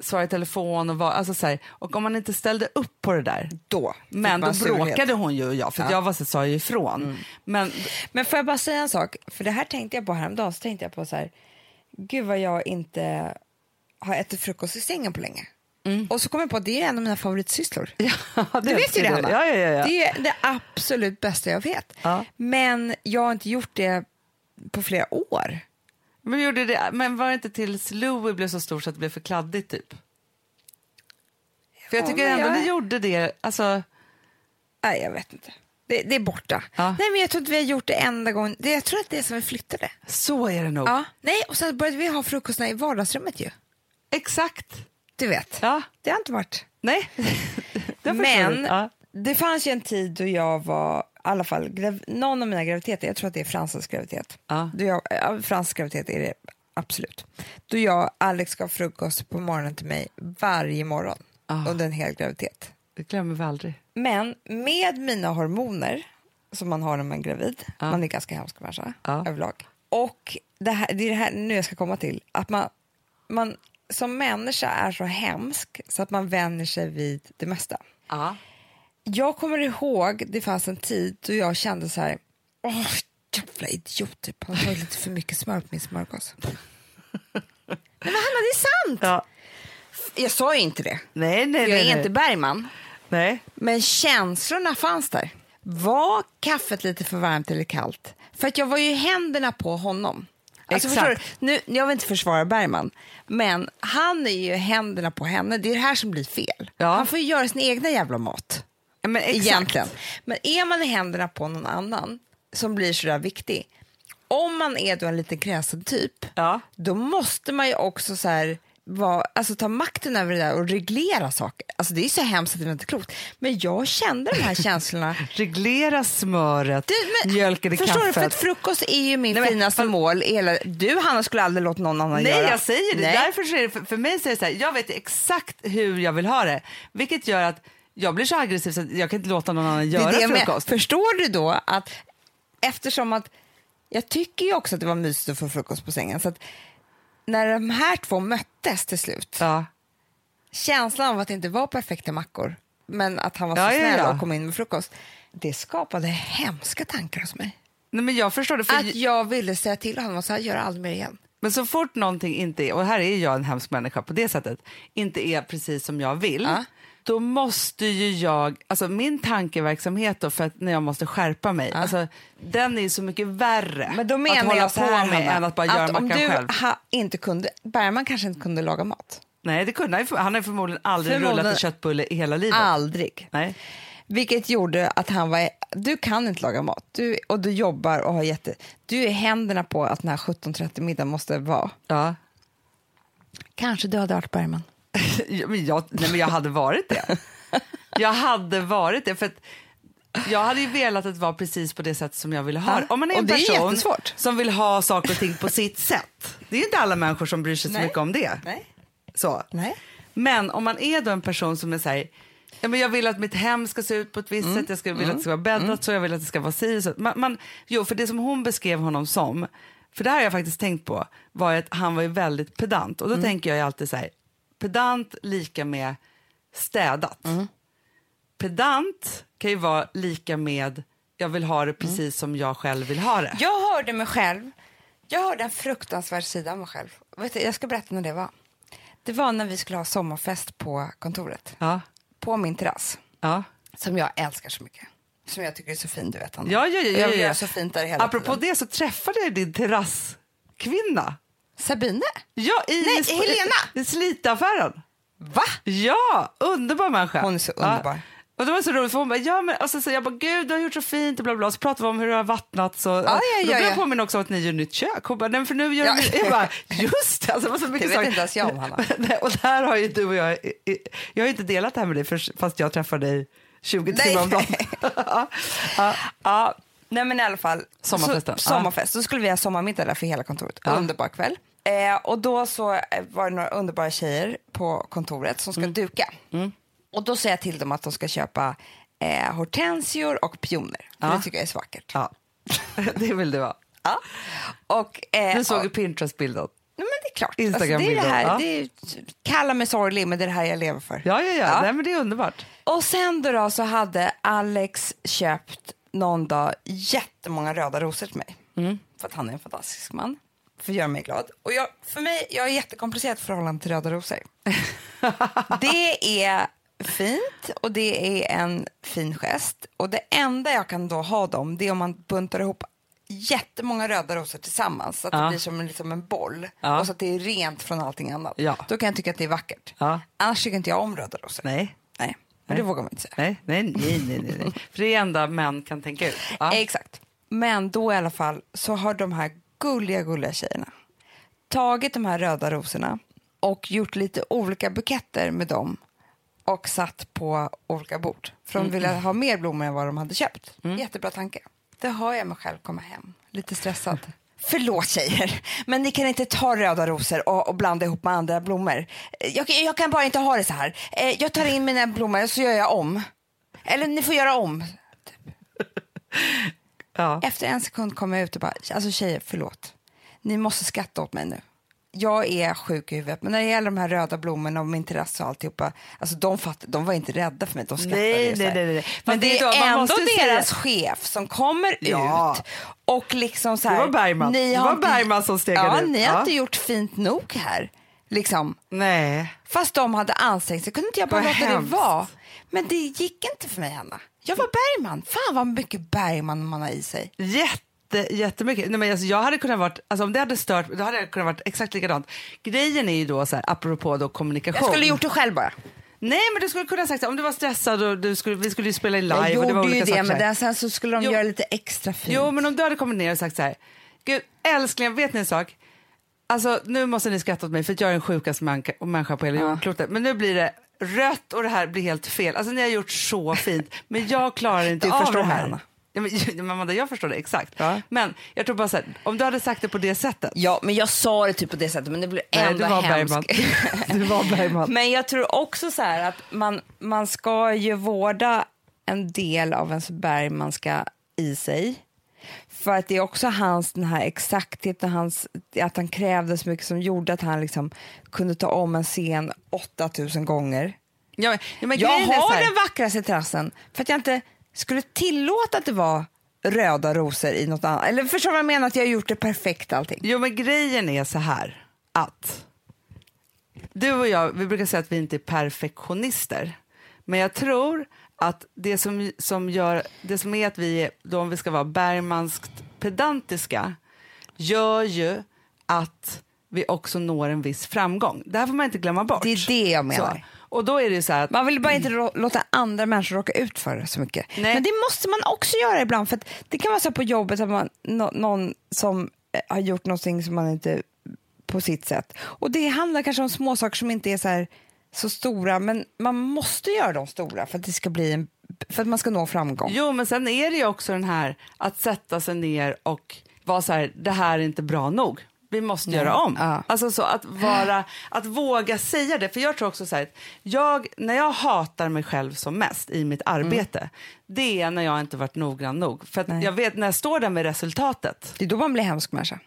svara i telefon och vara, alltså, så här, och om man inte ställde upp på det där Då. men då surhet. bråkade hon ju och jag för att jag var så sa ju ifrån. Men Men får jag bara säga en sak? För det här tänkte jag på häromdagen. Så tänkte jag på så här, gud vad jag inte har ätit frukost i sängen på länge. Och så kom jag på att det är en av mina favoritsysslor. ja, Du vet ju det, Hanna. Ja, ja, ja, ja. Det är det absolut bästa jag vet. Ja. Men jag har inte gjort det på flera år. Men, gjorde det, men var det inte tills Louie blev så stor så att det blev för kladdigt typ? För jag Ja, tycker men ändå jag- ni gjorde det, alltså, Nej, jag vet inte. Det, det är borta. Ja. Nej, men jag tror inte vi har gjort det enda gången. Det, jag tror att det är som vi flyttade. så är det nog. Ja. Nej, och sen började vi ha frukostarna i vardagsrummet ju. Exakt. Du vet. Ja. Det har inte varit. Nej. Det Men. Ja. det fanns ju en tid då jag var, alla fall, grav, någon av mina graviditeter, jag tror att det är Fransens graviditet. Ja. Då jag, graviditet är det absolut. Då jag Alex gav frukost på morgonen till mig varje morgon Ah. under en hel graviditet. Det glömmer vi aldrig. Men med mina hormoner som man har när man är gravid, Ja. man är ganska hemsk människa Ja. överlag. Och det, här, det är det här nu jag ska komma till, att man, man som människa är så hemsk så att man vänjer sig vid det mesta. Ja. Jag kommer ihåg, det fanns en tid då jag kände så här, åh jävla idiot, typ. han har lite för mycket smör på min smörgås. Men Hanna, det är sant! Ja. Jag sa ju inte det, Nej, nej, jag är nej. inte Bergman. nej. Men känslorna fanns där. Var kaffet lite för varmt eller kallt? För att jag var ju händerna på honom. Alltså, Exakt. Nu, jag vill inte försvara Bergman, men han är ju händerna på henne. Det är det här som blir fel. Ja. Han får ju göra sin egna jävla mat. Ja, men exakt. Egentligen. Men är man i händerna på någon annan som blir sådär viktig, om man är då en liten kräsen typ, Ja. då måste man ju också så här vara, alltså, ta makten över det där och reglera saker. Alltså, det är så hemskt att det inte är klokt. Men jag kände de här känslorna. Reglera smöret, Du, men, mjölken i förstår kaffet. du, för att frukost är ju min Nej, men- finaste mål. Hela, du Hanna skulle aldrig låta någon annan Nej, göra. jag säger det. Nej. Därför så är det för, för mig så är det så här, jag vet exakt hur jag vill ha det. Vilket gör att jag blir så aggressiv så jag kan inte låta någon annan göra det frukost. Förstår du då att eftersom att jag tycker ju också att det var mysigt att få frukost på sängen så att när de här två möttes till slut, Ja. känslan av att det inte var perfekta mackor men att han var så Ja, snäll ja. och kom in med frukost, det skapade hemska tankar hos mig. Nej, men jag förstår det. För Att jag ville säga till honom och säga gör aldrig mer igen. Men så fort någonting inte är, och här är jag en hemsk människa på det sättet, inte är precis som jag vill, Ja. Då måste ju jag, alltså min tankeverksamhet då för att när jag måste skärpa mig, alltså, den är så mycket värre Men då att menar hålla jag på här, med än att bara göra att om mackan du själv. ha, inte kunde, Bergman kanske inte kunde laga mat. Nej, det kunde han, ju- han har förmodligen aldrig Förmodligen- rullat en köttbulle i hela livet. Aldrig. Nej. Vilket gjorde att han var, du kan inte laga mat du, och du jobbar och har jätte, du är händerna på att den här 17.30 middagen måste vara. Ja. Kanske du hade varit Bergman. Men jag, nej, men jag hade varit det. Jag hade varit det. För att jag hade ju velat att det var precis på det sätt som jag ville ha Ja. Om man är en är person jättesvårt. som vill ha saker och ting på sitt sätt. Det är ju inte alla människor som bryr sig så Nej. mycket om det. Nej. Så. Nej. Men om man är då en person som är så här, ja, men jag vill att mitt hem ska se ut på ett visst Mm. sätt, jag ska, vill att det ska vara bäddat så, jag vill att det ska vara si så. Man, man, jo, för det som hon beskrev honom som, för det här har jag faktiskt tänkt på, var att han var ju väldigt pedant. Och då Mm. tänker jag ju alltid så här, pedant lika med städat. Mm. Pedant kan ju vara lika med, jag vill ha det precis Mm. som jag själv vill ha det. Jag hörde mig själv, jag hörde en fruktansvärd sida av mig själv. Vet du, jag ska berätta när det var. Det var när vi skulle ha sommarfest på kontoret, Ja, på min terrass, ja. som jag älskar så mycket. Som jag tycker är så fin, du vet Hanna. Ja, ja, ja, ja, Jag ja. göra så fint där hela Apropå tiden. det så träffade jag din terrasskvinna. Sabine? Ja, i, Nej, i, Helena! I slitaffären. Va? Ja, underbar människa. Hon är så underbar. Ja. Och det var så roligt för hon bara, ja men och så, så jag bara, gud du har gjort så fint och bla bla. Så pratade vi om hur det har vattnat. Så, ja, och då ja, blev jag ja. påminn också om att ni gör nytt kök. Hon bara, nej för nu gör Ja. ni, jag bara, just det. Alltså, det var så mycket vet saker. inte ens jag om, Hanna. Och där har ju du och jag, jag har inte delat det här med dig för, fast jag träffar dig 20 Nej. timmar om dagen. ja, Ja, nej men i alla fall. Sommarfesten. Så, sommarfest. Då skulle vi ha sommarmiddag där för hela kontoret. Ja. Underbar kväll. Eh, och då så eh, var det några underbara tjejer på kontoret som ska Mm. duka. Och då säger jag till dem att de ska köpa eh, hortensior och pioner. Ja. det tycker jag är så vackert. ja. det vill du ha. Ja. Och, eh, Du såg ju Pinterest-bilden. Nej, men det är klart. Instagram alltså, det är det här, ja. det är, kalla mig sorglig, men det är det här jag lever för. Ja, ja, ja. Ja. Nej, men det är underbart. Och sen då, då så hade Alex köpt någon dag jättemånga röda rosor till mig. Mm. För att han är en fantastisk man. För att göra mig glad. Och jag, för mig, jag har jättekomplicerat förhållande till röda rosor. det är fint och det är en fin gest. Och det enda jag kan då ha dem, det är om man buntar ihop jättemånga röda rosor tillsammans så att Ja. det blir som en, liksom en boll Ja. och så att det är rent från allting annat. Ja. Då kan jag tycka att det är vackert. Annars tycker inte jag om röda rosor. Nej. Nej, men det vågar man inte säga. Nej, nej, nej, nej, nej. För det är enda män kan tänka ut. Exakt. Men då i alla fall så har de här gulliga, gulliga tjejerna tagit de här röda rosorna och gjort lite olika buketter med dem och satt på olika bord. För de ville ha mer blommor än vad de hade köpt. Jättebra tanke. Det hör jag mig själv komma hem, lite stressad. Förlåt tjejer, men ni kan inte ta röda rosor och, och blanda ihop med andra blommor. Jag, jag kan bara inte ha det så här. Eh, Jag tar in mina blommor och så gör jag om. Eller ni får göra om. Ja. Efter en sekund kom jag ut och bara, alltså tjejer, förlåt. Ni måste skratta åt mig nu. Jag är sjuk i huvudet, men när det gäller de här röda blommorna och min terrass och alltihopa, alltså de, fatt, de var inte rädda för mig, de skrattade Nej, nej, nej, nej. Men det det är ändå ju säga- deras chef som kommer Ja. ut och liksom så Det här. var Bergman. Ni Det var Bergman som stegade Ja, ut. ni har Ja. inte gjort fint nog här. Liksom. Nej. Fast de hade ansträngt sig, kunde inte jag bara låta det vara? Men det gick inte för mig, Hanna. Jag var Bergman. Fan vad mycket Bergman man har i sig. Jätte, jättemycket. Nej, men alltså, jag hade kunnat varit, alltså, om det hade stört, då hade jag kunnat varit exakt likadant. Grejen är ju då, så här, apropå då kommunikation. Jag skulle gjort det själv bara. Nej, men du skulle kunna sagt om du var stressad och du skulle, vi skulle ju spela in live. Jag och det var gjorde ju det, men den, sen så skulle de Jo. göra lite extra fint. Jo, men om du hade kommit ner och sagt så här, gud älskling, vet ni en sak? alltså nu måste ni skratta åt mig för att jag är den sjukaste människa, människa på hela jordklotet. Men nu blir det rött och det här blir helt fel. Alltså ni har gjort så fint, men jag klarar inte Du av förstår det mig, här. Hanna. Ja, men, Amanda, jag förstår det exakt. Ja. Men jag tror bara så här, om du hade sagt det på det sättet. Ja, men jag sa det typ på det sättet, men det blev Nej, ändå hemskt. Du var Bergman. Men jag tror också så här att man, man ska ju vårda en del av ens Bergmanska i sig. För att det är också hans den här exaktheten, hans, att han krävde så mycket som gjorde att han liksom kunde ta om en scen 8000 gånger. Ja, men, ja, men Jag har här- den vackraste terrassen för att jag inte skulle tillåta att det var röda rosor i något annat. Eller förstår du vad jag menar? Att jag har gjort det perfekt allting. Jo, men grejen är så här att du och jag, vi brukar säga att vi inte är perfektionister. Men jag tror att det som, som gör, det som är att vi då om vi ska vara bergmanskt pedantiska, gör ju att vi också når en viss framgång. Det här får man inte glömma bort. Det är det jag menar. Så, och då är det så att Man vill bara inte låta andra människor råka ut för det så mycket. Nej. Men det måste man också göra ibland. För att det kan vara så på jobbet att man, nå- någon som eh, har gjort någonting som man inte på sitt sätt. Och det handlar kanske om små saker som inte är så, här, så stora men man måste göra dem stora för att det ska bli en, för att man ska nå framgång. Jo, men sen är det ju också den här att sätta sig ner och vara så här, det här är inte bra nog. Vi måste göra om. Ja. Alltså så att vara, att våga säga det. För jag tror också så här, jag, när jag hatar mig själv som mest i mitt arbete, det är när jag inte varit noggrann nog. För jag vet när jag står där med resultatet. Det är då man blir hemsk människa.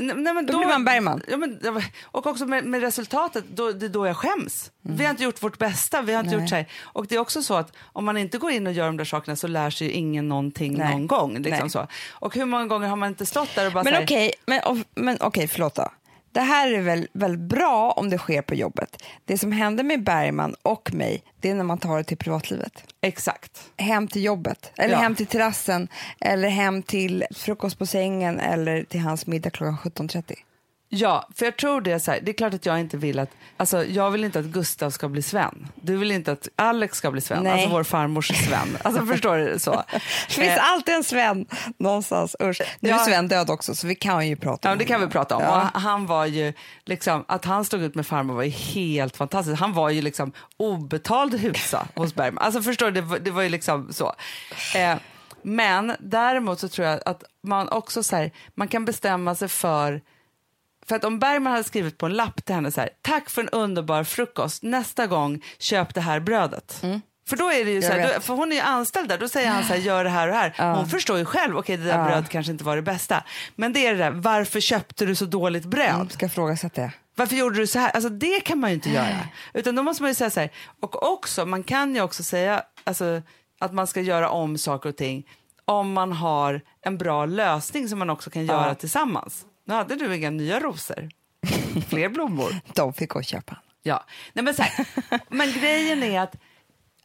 Nej, men Då blir man Bergman. Ja, men, och också med, med resultatet, då, det är då jag skäms. Vi har inte gjort vårt bästa. Vi har inte Mm. Nej. gjort så här. Och det är också så att om man inte går in och gör de där sakerna så lär sig ingen någonting Nej. någon gång. Liksom så. Och hur många gånger har man inte stått där och bara Men okej, men, och- men okej, förlåt då. Det här är väl, väl bra om det sker på jobbet. Det som händer med Bergman och mig, det är när man tar det till privatlivet. Exakt. Hem till jobbet, eller Ja. hem till terrassen, eller hem till frukost på sängen eller till hans middag klockan 17.30. Ja, för jag tror det är så här, det är klart att jag inte vill att, alltså jag vill inte att Gustav ska bli Sven. Du vill inte att Alex ska bli Sven, Nej. alltså vår farmors Sven. Alltså förstår du så? Det finns Eh, alltid en Sven någonstans. Usch. Nu är Ja. Sven död också, så vi kan ju prata Ja, om det kan vi prata om. Ja. Han var ju, liksom, att han stod ut med farmor var ju helt fantastiskt. Han var ju liksom obetald husa hos Bergman. Alltså förstår du, det, var- det var ju liksom så. Eh, men däremot så tror jag att man också så här, man kan bestämma sig för för att om Bergman hade skrivit på en lapp till henne så här, tack för en underbar frukost, nästa gång köp det här brödet. För då är det ju så här, då, för hon är ju anställd där, då säger han så här, gör det här och här. Ja. Hon förstår ju själv, okej det där Ja. brödet kanske inte var det bästa. Men det är det där, varför köpte du så dåligt bröd? Mm, ska ifrågasätta det. Varför gjorde du så här? Alltså det kan man ju inte göra. Utan då måste man ju säga så här, och också, man kan ju också säga alltså, att man ska göra om saker och ting om man har en bra lösning som man också kan göra Ja. tillsammans. Nu hade du inga nya rosor, fler blommor. De fick gå och köpa. Ja, Nej, men, så här, men grejen är att,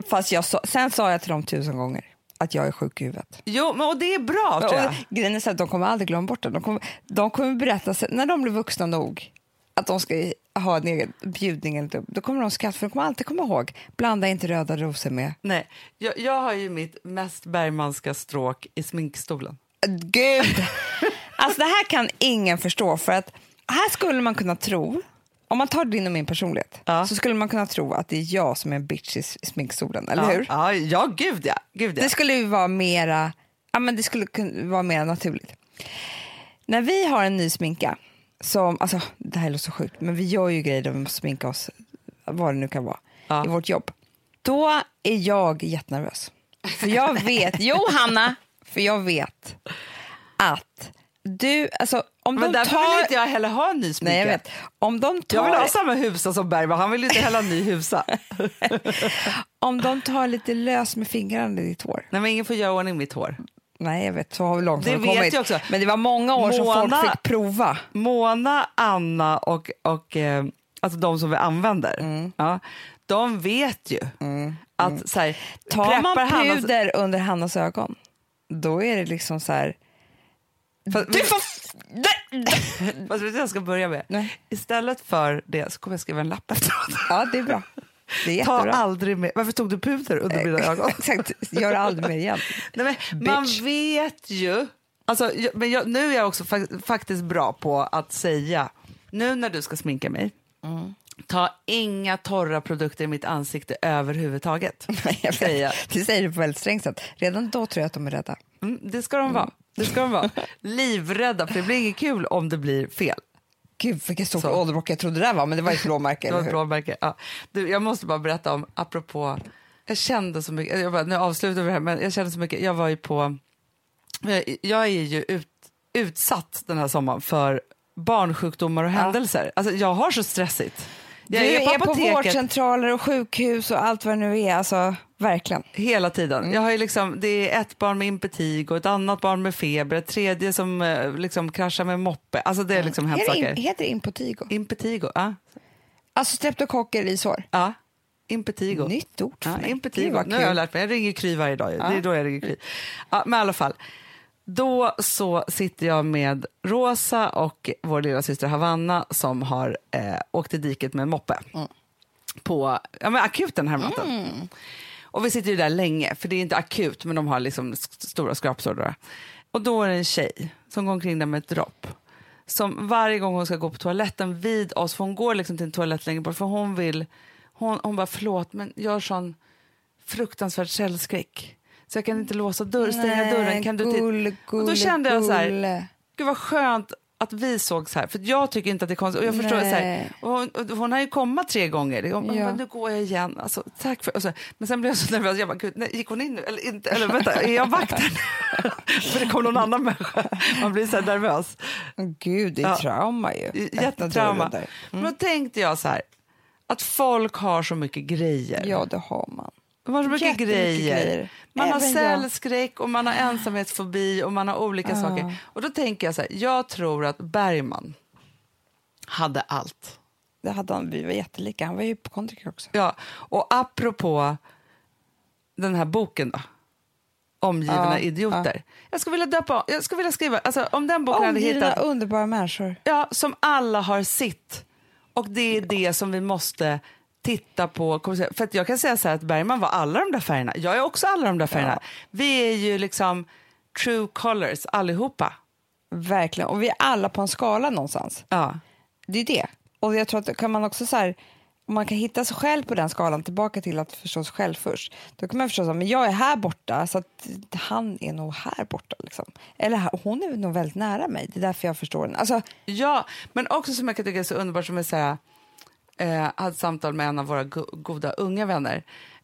Fast jag sa, sen sa jag till dem tusen gånger att jag är sjuk i huvudet. jo, men, och det är bra tror jag. Grejen är så att de kommer aldrig glömma bort det. De kommer, de kommer berätta, sen- när de blir vuxna nog att de ska ha en egen bjudning, eller då kommer de skratta för de kommer alltid komma ihåg. Blanda inte röda rosor med. Nej, jag, jag har ju mitt mest Bergmanska stråk i sminkstolen. Gud! Alltså det här kan ingen förstå för att här skulle man kunna tro, om man tar din och min personlighet, Ja. så skulle man kunna tro att det är jag som är en bitch i sminkstolen, eller ja. hur? Ja, ja, gud ja. Gud, ja. Det skulle ju vara mera, ja men det skulle kunna vara mer naturligt. När vi har en ny sminka, som, alltså det här låter så sjukt, men vi gör ju grejer där vi måste sminka oss, vad det nu kan vara, Ja. i vårt jobb. Då är jag jättenervös. För jag vet, jo Hanna, för jag vet att du, alltså om Men de därför tar... vill inte jag heller ha en ny sminka. Nej jag vet. Om de tar, Jag vill ha samma husa som Bergman, han vill inte heller ha ny husa. om de tar lite lös med fingrarna i ditt hår. Nej men ingen får göra i ordning mitt hår. Nej jag vet, så har vi långt Det har kommit. jag också. Men det var många år som Mona- folk fick prova. Mona, Anna och, och eh, alltså de som vi använder, ja, de vet ju att så här, Tar man preppar Hannas- puder under Hannas ögon, då är det liksom så här... Fast- Du får... Fast vet du jag ska börja med? Nej. Istället för det så kommer jag skriva en lapp efteråt. Ja, det är bra. Det är Ta jättebra. aldrig med. Varför tog du puder under mina ögon? Exakt, gör det aldrig mer igen. Nej, men man vet ju... Alltså, jag, men jag, nu är jag också fa- faktiskt bra på att säga nu när du ska sminka mig, Mm. Ta inga torra produkter i mitt ansikte överhuvudtaget. Säger jag. du säger det på väldigt strängt sätt. Redan då tror jag att de är rädda. Mm, det ska de vara. Det ska de vara. Livrädda, för det blir inget kul om det blir fel. Gud vilket stort åderbråck jag trodde det där var, men det var ett blåmärke. Det var ett blåmärke. Ja. Du, jag måste bara berätta om, apropå, jag kände så mycket, jag bara, nu avslutar vi det här, men jag kände så mycket, jag var ju på, jag, jag är ju ut, utsatt den här sommaren för barnsjukdomar och händelser. Alltså jag har så stressigt. Jag du är på är på vårdcentraler och sjukhus och allt vad det nu är. Alltså, verkligen. hela tiden. Mm. Jag har ju liksom, det är ett barn med impetigo, ett annat barn med feber, ett tredje som eh, liksom kraschar med moppe. Alltså det är liksom det in, saker. heter det Impotigo? Impetigo, ja. Alltså streptokocker i sår. ja. Impetigo. Nytt ord för Ja, mig. Impetigo. Nu har jag lärt mig. Jag ringer Kry varje dag. ju. Det är då jag ringer Kry. Ja, men i alla fall. Då så sitter jag med Rosa och vår lilla syster Havanna som har eh, åkt i diket med en moppe på ja, men akuten häromnatten. Och vi sitter ju där länge, för det är inte akut, men de har liksom st- stora skrapsår. Och då är det en tjej som går omkring där med ett dropp. Som varje gång hon ska gå på toaletten vid oss, för hon går liksom till en toalett längre bort, för hon vill, hon, hon bara förlåt, men har sån fruktansvärd källskräck. Så jag kan inte låsa dörr, stänga Nej, dörren. Kan du gulle, Och då kände jag så här. Gud vad skönt att vi såg så här, för jag tycker inte att det är konstigt. Och jag förstår så här, och hon, och hon har ju kommit tre gånger. Hon, Ja. nu går jag igen. Alltså, tack för, så, men sen blev jag så nervös. Jag bara, Gud, nej, gick hon in nu? Eller, inte, eller vänta, är jag vakten? för det kom någon annan människa. Man blir så här nervös. Gud, det är Ja. trauma ju. Jättetrauma. dörren där. Men då tänkte jag så här, att folk har så mycket grejer. Ja, det har man. De har så mycket grejer. grejer. Man har Även jag. cellskräck och man har ensamhetsfobi och man har olika saker. Och då tänker jag så här, jag tror att Bergman hade allt. Det hade han, vi var jättelika. Han var ju hypokondriker också. Ja, och apropå den här boken då, Omgivna Ja, idioter. Jag skulle vilja döpa, jag skulle vilja skriva, alltså om den boken hade Omgivna hittat, underbara människor. ja, som alla har sitt. Och det är det som vi måste titta på. För att jag kan säga så här att Bergman var alla de där färgerna. Jag är också alla de där färgerna. Vi är ju liksom true colors allihopa. Verkligen. Och vi är alla på en skala någonstans. Ja. Det är det. Och jag tror att kan man också så här, om man kan hitta sig själv på den skalan tillbaka till att förstå sig själv först. Då kan man förstå att jag är här borta så att han är nog här borta. Liksom. Eller hon är nog väldigt nära mig. Det är därför jag förstår den. Alltså, Ja, men också som jag kan tycka är så underbart som är så här, eh, hade samtal med en av våra go goda unga vänner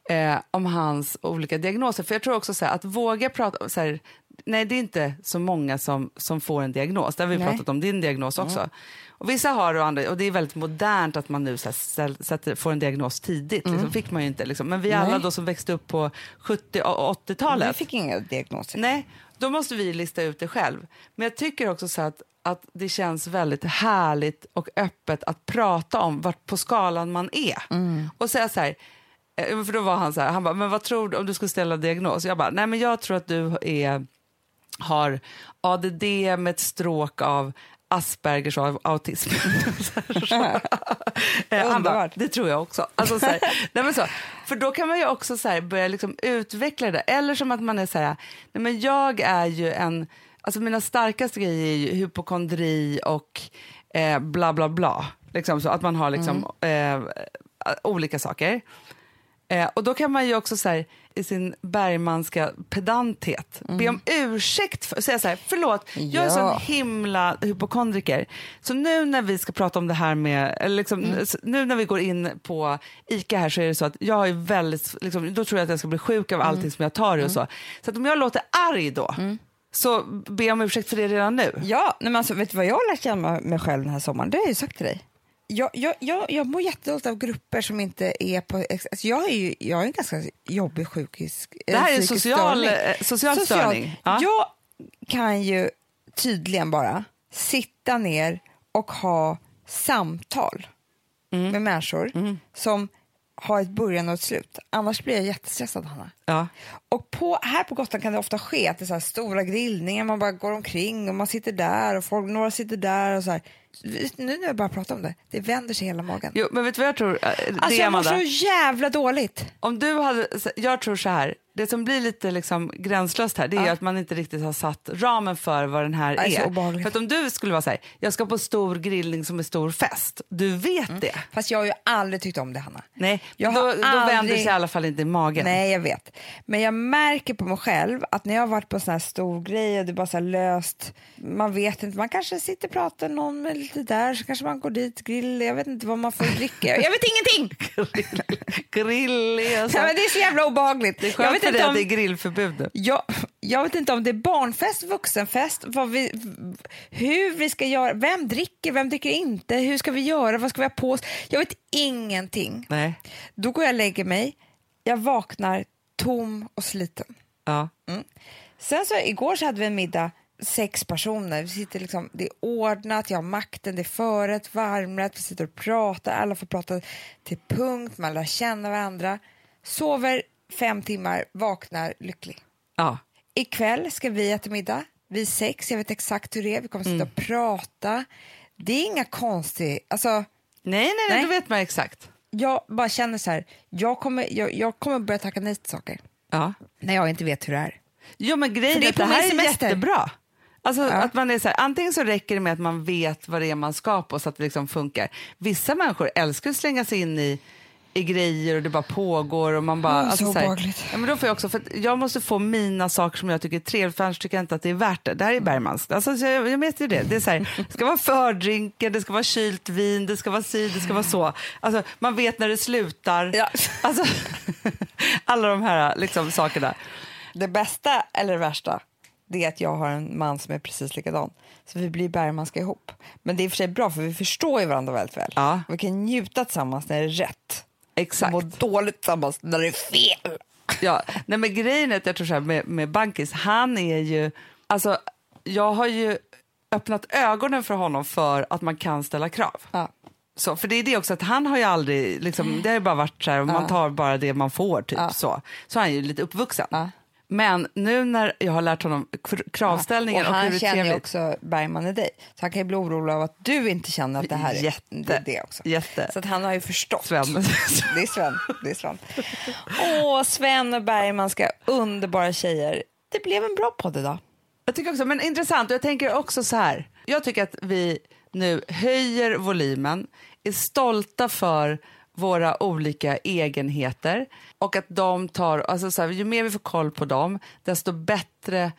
eh, om hans olika diagnoser. För jag tror också så här, att våga prata, så här, nej det är inte så många som, som får en diagnos. Det har vi Nej. pratat om din diagnos också. Och vissa har och andra, och det är väldigt modernt att man nu så här, sätter, får en diagnos tidigt. Liksom, fick man ju inte. Liksom. Men vi alla Nej. då som växte upp på 70 och 80-talet. vi fick inga diagnoser. Nej, då måste vi lista ut det själv. Men jag tycker också så att, att det känns väldigt härligt och öppet att prata om vart på skalan man är. Och säga så här, eh, för då var han så här, han bara, men vad tror du om du skulle ställa diagnos? Jag bara, nej men jag tror att du är, har ADD med ett stråk av Aspergers och av autism. Eh, Underbart. det tror jag också. Alltså, så här, nej, men så, för då kan man ju också så här, börja liksom utveckla det. Eller som att man är så här, nej, men jag är ju en, alltså mina starkaste grejer är ju hypokondri och eh, bla bla bla. Liksom, så att man har liksom, eh, olika saker. Eh, och då kan man ju också så här, i sin Bergmanska pedanthet be om ursäkt för, säga så här, förlåt, jag är Ja. sån himla hypokondriker. Så nu när vi ska prata om det här med, eller liksom, s- nu när vi går in på ICA här så är det så att jag är väldigt, liksom, då tror jag att jag ska bli sjuk av allting som jag tar och så. Så att om jag låter arg då, så be om ursäkt för det redan nu. Ja, men alltså, vet du vad jag har lärt känna mig själv den här sommaren? Det har jag ju sagt till dig. Jag, jag, jag, jag mår jättedåligt av grupper som inte är på... Alltså jag, är ju, jag är en ganska jobbig sjukhus... Det här är psykisk social, störning. eh, social störning. Ja. Jag kan ju tydligen bara sitta ner och ha samtal Mm. med människor som har ett början och ett slut. Annars blir jag jättestressad, Hanna. Ja. Och på, här på Gotland kan det ofta ske att det är så här stora grillningar, man bara går omkring och man sitter där och folk, några sitter där och så här. Nu när jag bara pratar om det, det vänder sig hela magen. Jo, men vet du vad jag tror? Eh, Det, Alltså jag mår Amanda? så jävla dåligt. Om du hade, jag tror så här, det som blir lite liksom gränslöst här det är Ja. att man inte riktigt har satt ramen för vad den här Det är. För om du skulle vara så här, jag ska på stor grillning som är stor fest, du vet det. Fast jag har ju aldrig tyckt om det, Hanna. Nej, Mm. Jag då, då vänder aldrig- sig i alla fall inte i magen. Nej, jag vet. Men jag märker på mig själv att när jag har varit på en sån här stor grej och det är bara så löst, man vet inte, man kanske sitter och pratar någon med lite där, så kanske man går dit, grill, jag vet inte vad man får dricka. Jag vet ingenting! Grill är så... Ja, men det är så jävla obehagligt. Det är skönt vet inte om... det är grillförbud nu. Jag, jag vet inte om det är barnfest, vuxenfest, vad vi, hur vi ska göra, vem dricker, vem dricker inte, hur ska vi göra, vad ska vi ha på oss? Jag vet ingenting. Nej. Då går jag och lägger mig, jag vaknar tom och sliten. Ja. Sen så igår så hade vi en middag, sex personer. Vi sitter liksom, det är ordnat, jag har makten, det är förrätt, varmrätt, vi sitter och pratar, alla får prata till punkt, man lär känna varandra. Sover fem timmar, vaknar lycklig. ja. Ikväll ska vi äta middag, vi sex, jag vet exakt hur det är, vi kommer sitta och prata. Det är inga konstiga, alltså Nej, nej, nej, Nej. då vet man exakt. jag bara känner så här, jag kommer, jag, jag kommer börja tacka nej till saker Ja. när jag inte vet hur det är. Jo, men grejen För det är att det här min är semester. jättebra. Alltså Ja. att man är så här, antingen så räcker det med att man vet vad det är man ska på så att det liksom funkar. Vissa människor älskar att slänga sig in i, i grejer och det bara pågår och man bara... Åh, så så här, ja, men då får jag också, för jag måste få mina saker som jag tycker är trevligt för annars tycker jag inte att det är värt det. Det här är Bergmans. Alltså, så jag, jag vet ju det. Det, är så här, det ska vara fördrinkar, det ska vara kylt vin, det ska vara si, det ska vara så. Alltså, man vet när det slutar. Ja. Alltså, alla de här liksom, sakerna. Det bästa eller det värsta det är att jag har en man som är precis likadan. Så vi blir Bergmanska ihop. Men det är i och för sig bra för vi förstår ju varandra väldigt väl. Ja. Vi kan njuta tillsammans när det är rätt. Exakt. Och må dåligt tillsammans när det är fel. Ja, nej men grejen är att jag tror så här med, med Bankis, han är ju, alltså jag har ju öppnat ögonen för honom för att man kan ställa krav. Ja. Så, för det är det också att han har ju aldrig, liksom, det har ju bara varit så här, man tar bara det man får typ Ja. så. Så han är ju lite uppvuxen. Ja. Men nu när jag har lärt honom kr- kravställningen och och, han hur är känner ju också Bergman i dig. Så han kan ju bli orolig av att du inte känner att det här är Jätte. det, det också. Jätte. Så att han har ju förstått. Sven. Det är Sven. Det är Sven. Åh, Sven och Bergman ska underbara tjejer. Det blev en bra podd idag. Jag tycker också, men intressant, och jag tänker också så här. Jag tycker att vi nu höjer volymen, är stolta för våra olika egenheter och att de tar, alltså så här, ju mer vi får koll på dem, desto bättre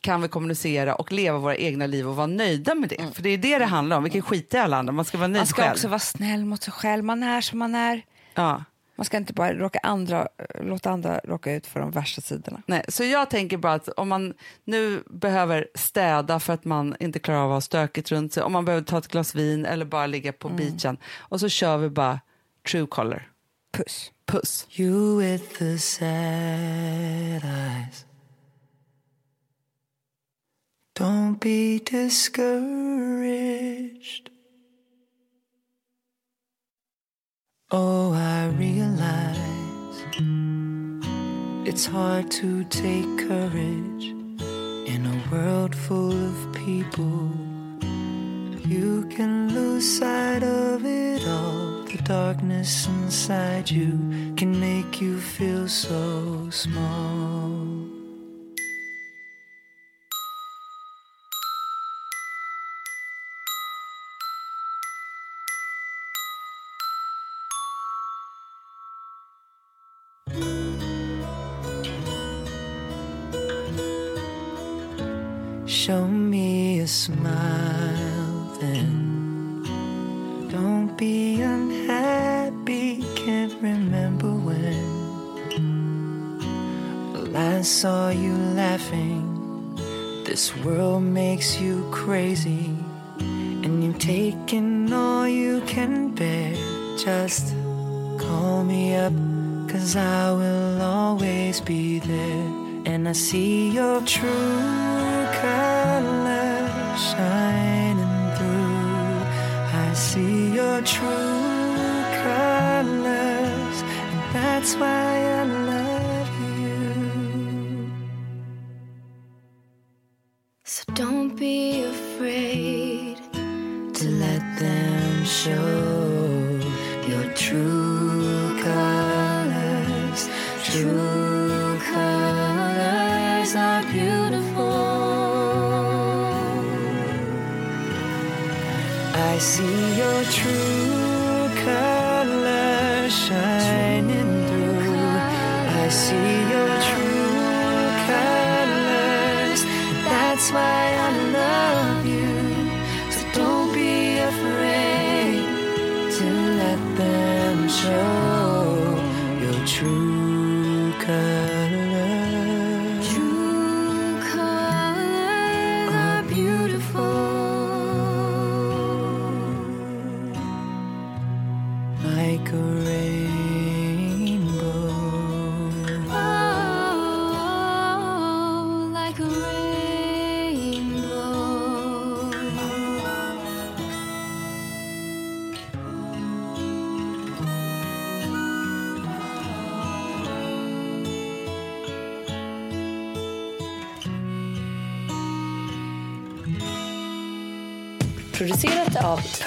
kan vi kommunicera och leva våra egna liv och vara nöjda med det. För det är det det handlar om, vi kan skita i alla andra, man ska vara nöjd Man ska själv. också vara snäll mot sig själv. Man är som man är. Ja. Man ska inte bara råka andra, låta andra råka ut för de värsta sidorna. Nej, så jag tänker bara att om man nu behöver städa för att man inte klarar av att ha stökigt runt sig, om man behöver ta ett glas vin eller bara ligga på beachen och så kör vi bara true color. Puss. Puss. You with the sad eyes. Don't be discouraged. Oh, I realize it's hard to take courage in a world full of people. You can lose sight of it all. Darkness inside you can make you feel so small. Show me a smile then. I saw you laughing. This world makes you crazy, and you've taken all you can bear. Just call me up, cause I will always be there. And I see your true colors shining through. I see your true colors, and that's why I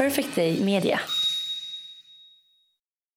Perfect Day Media.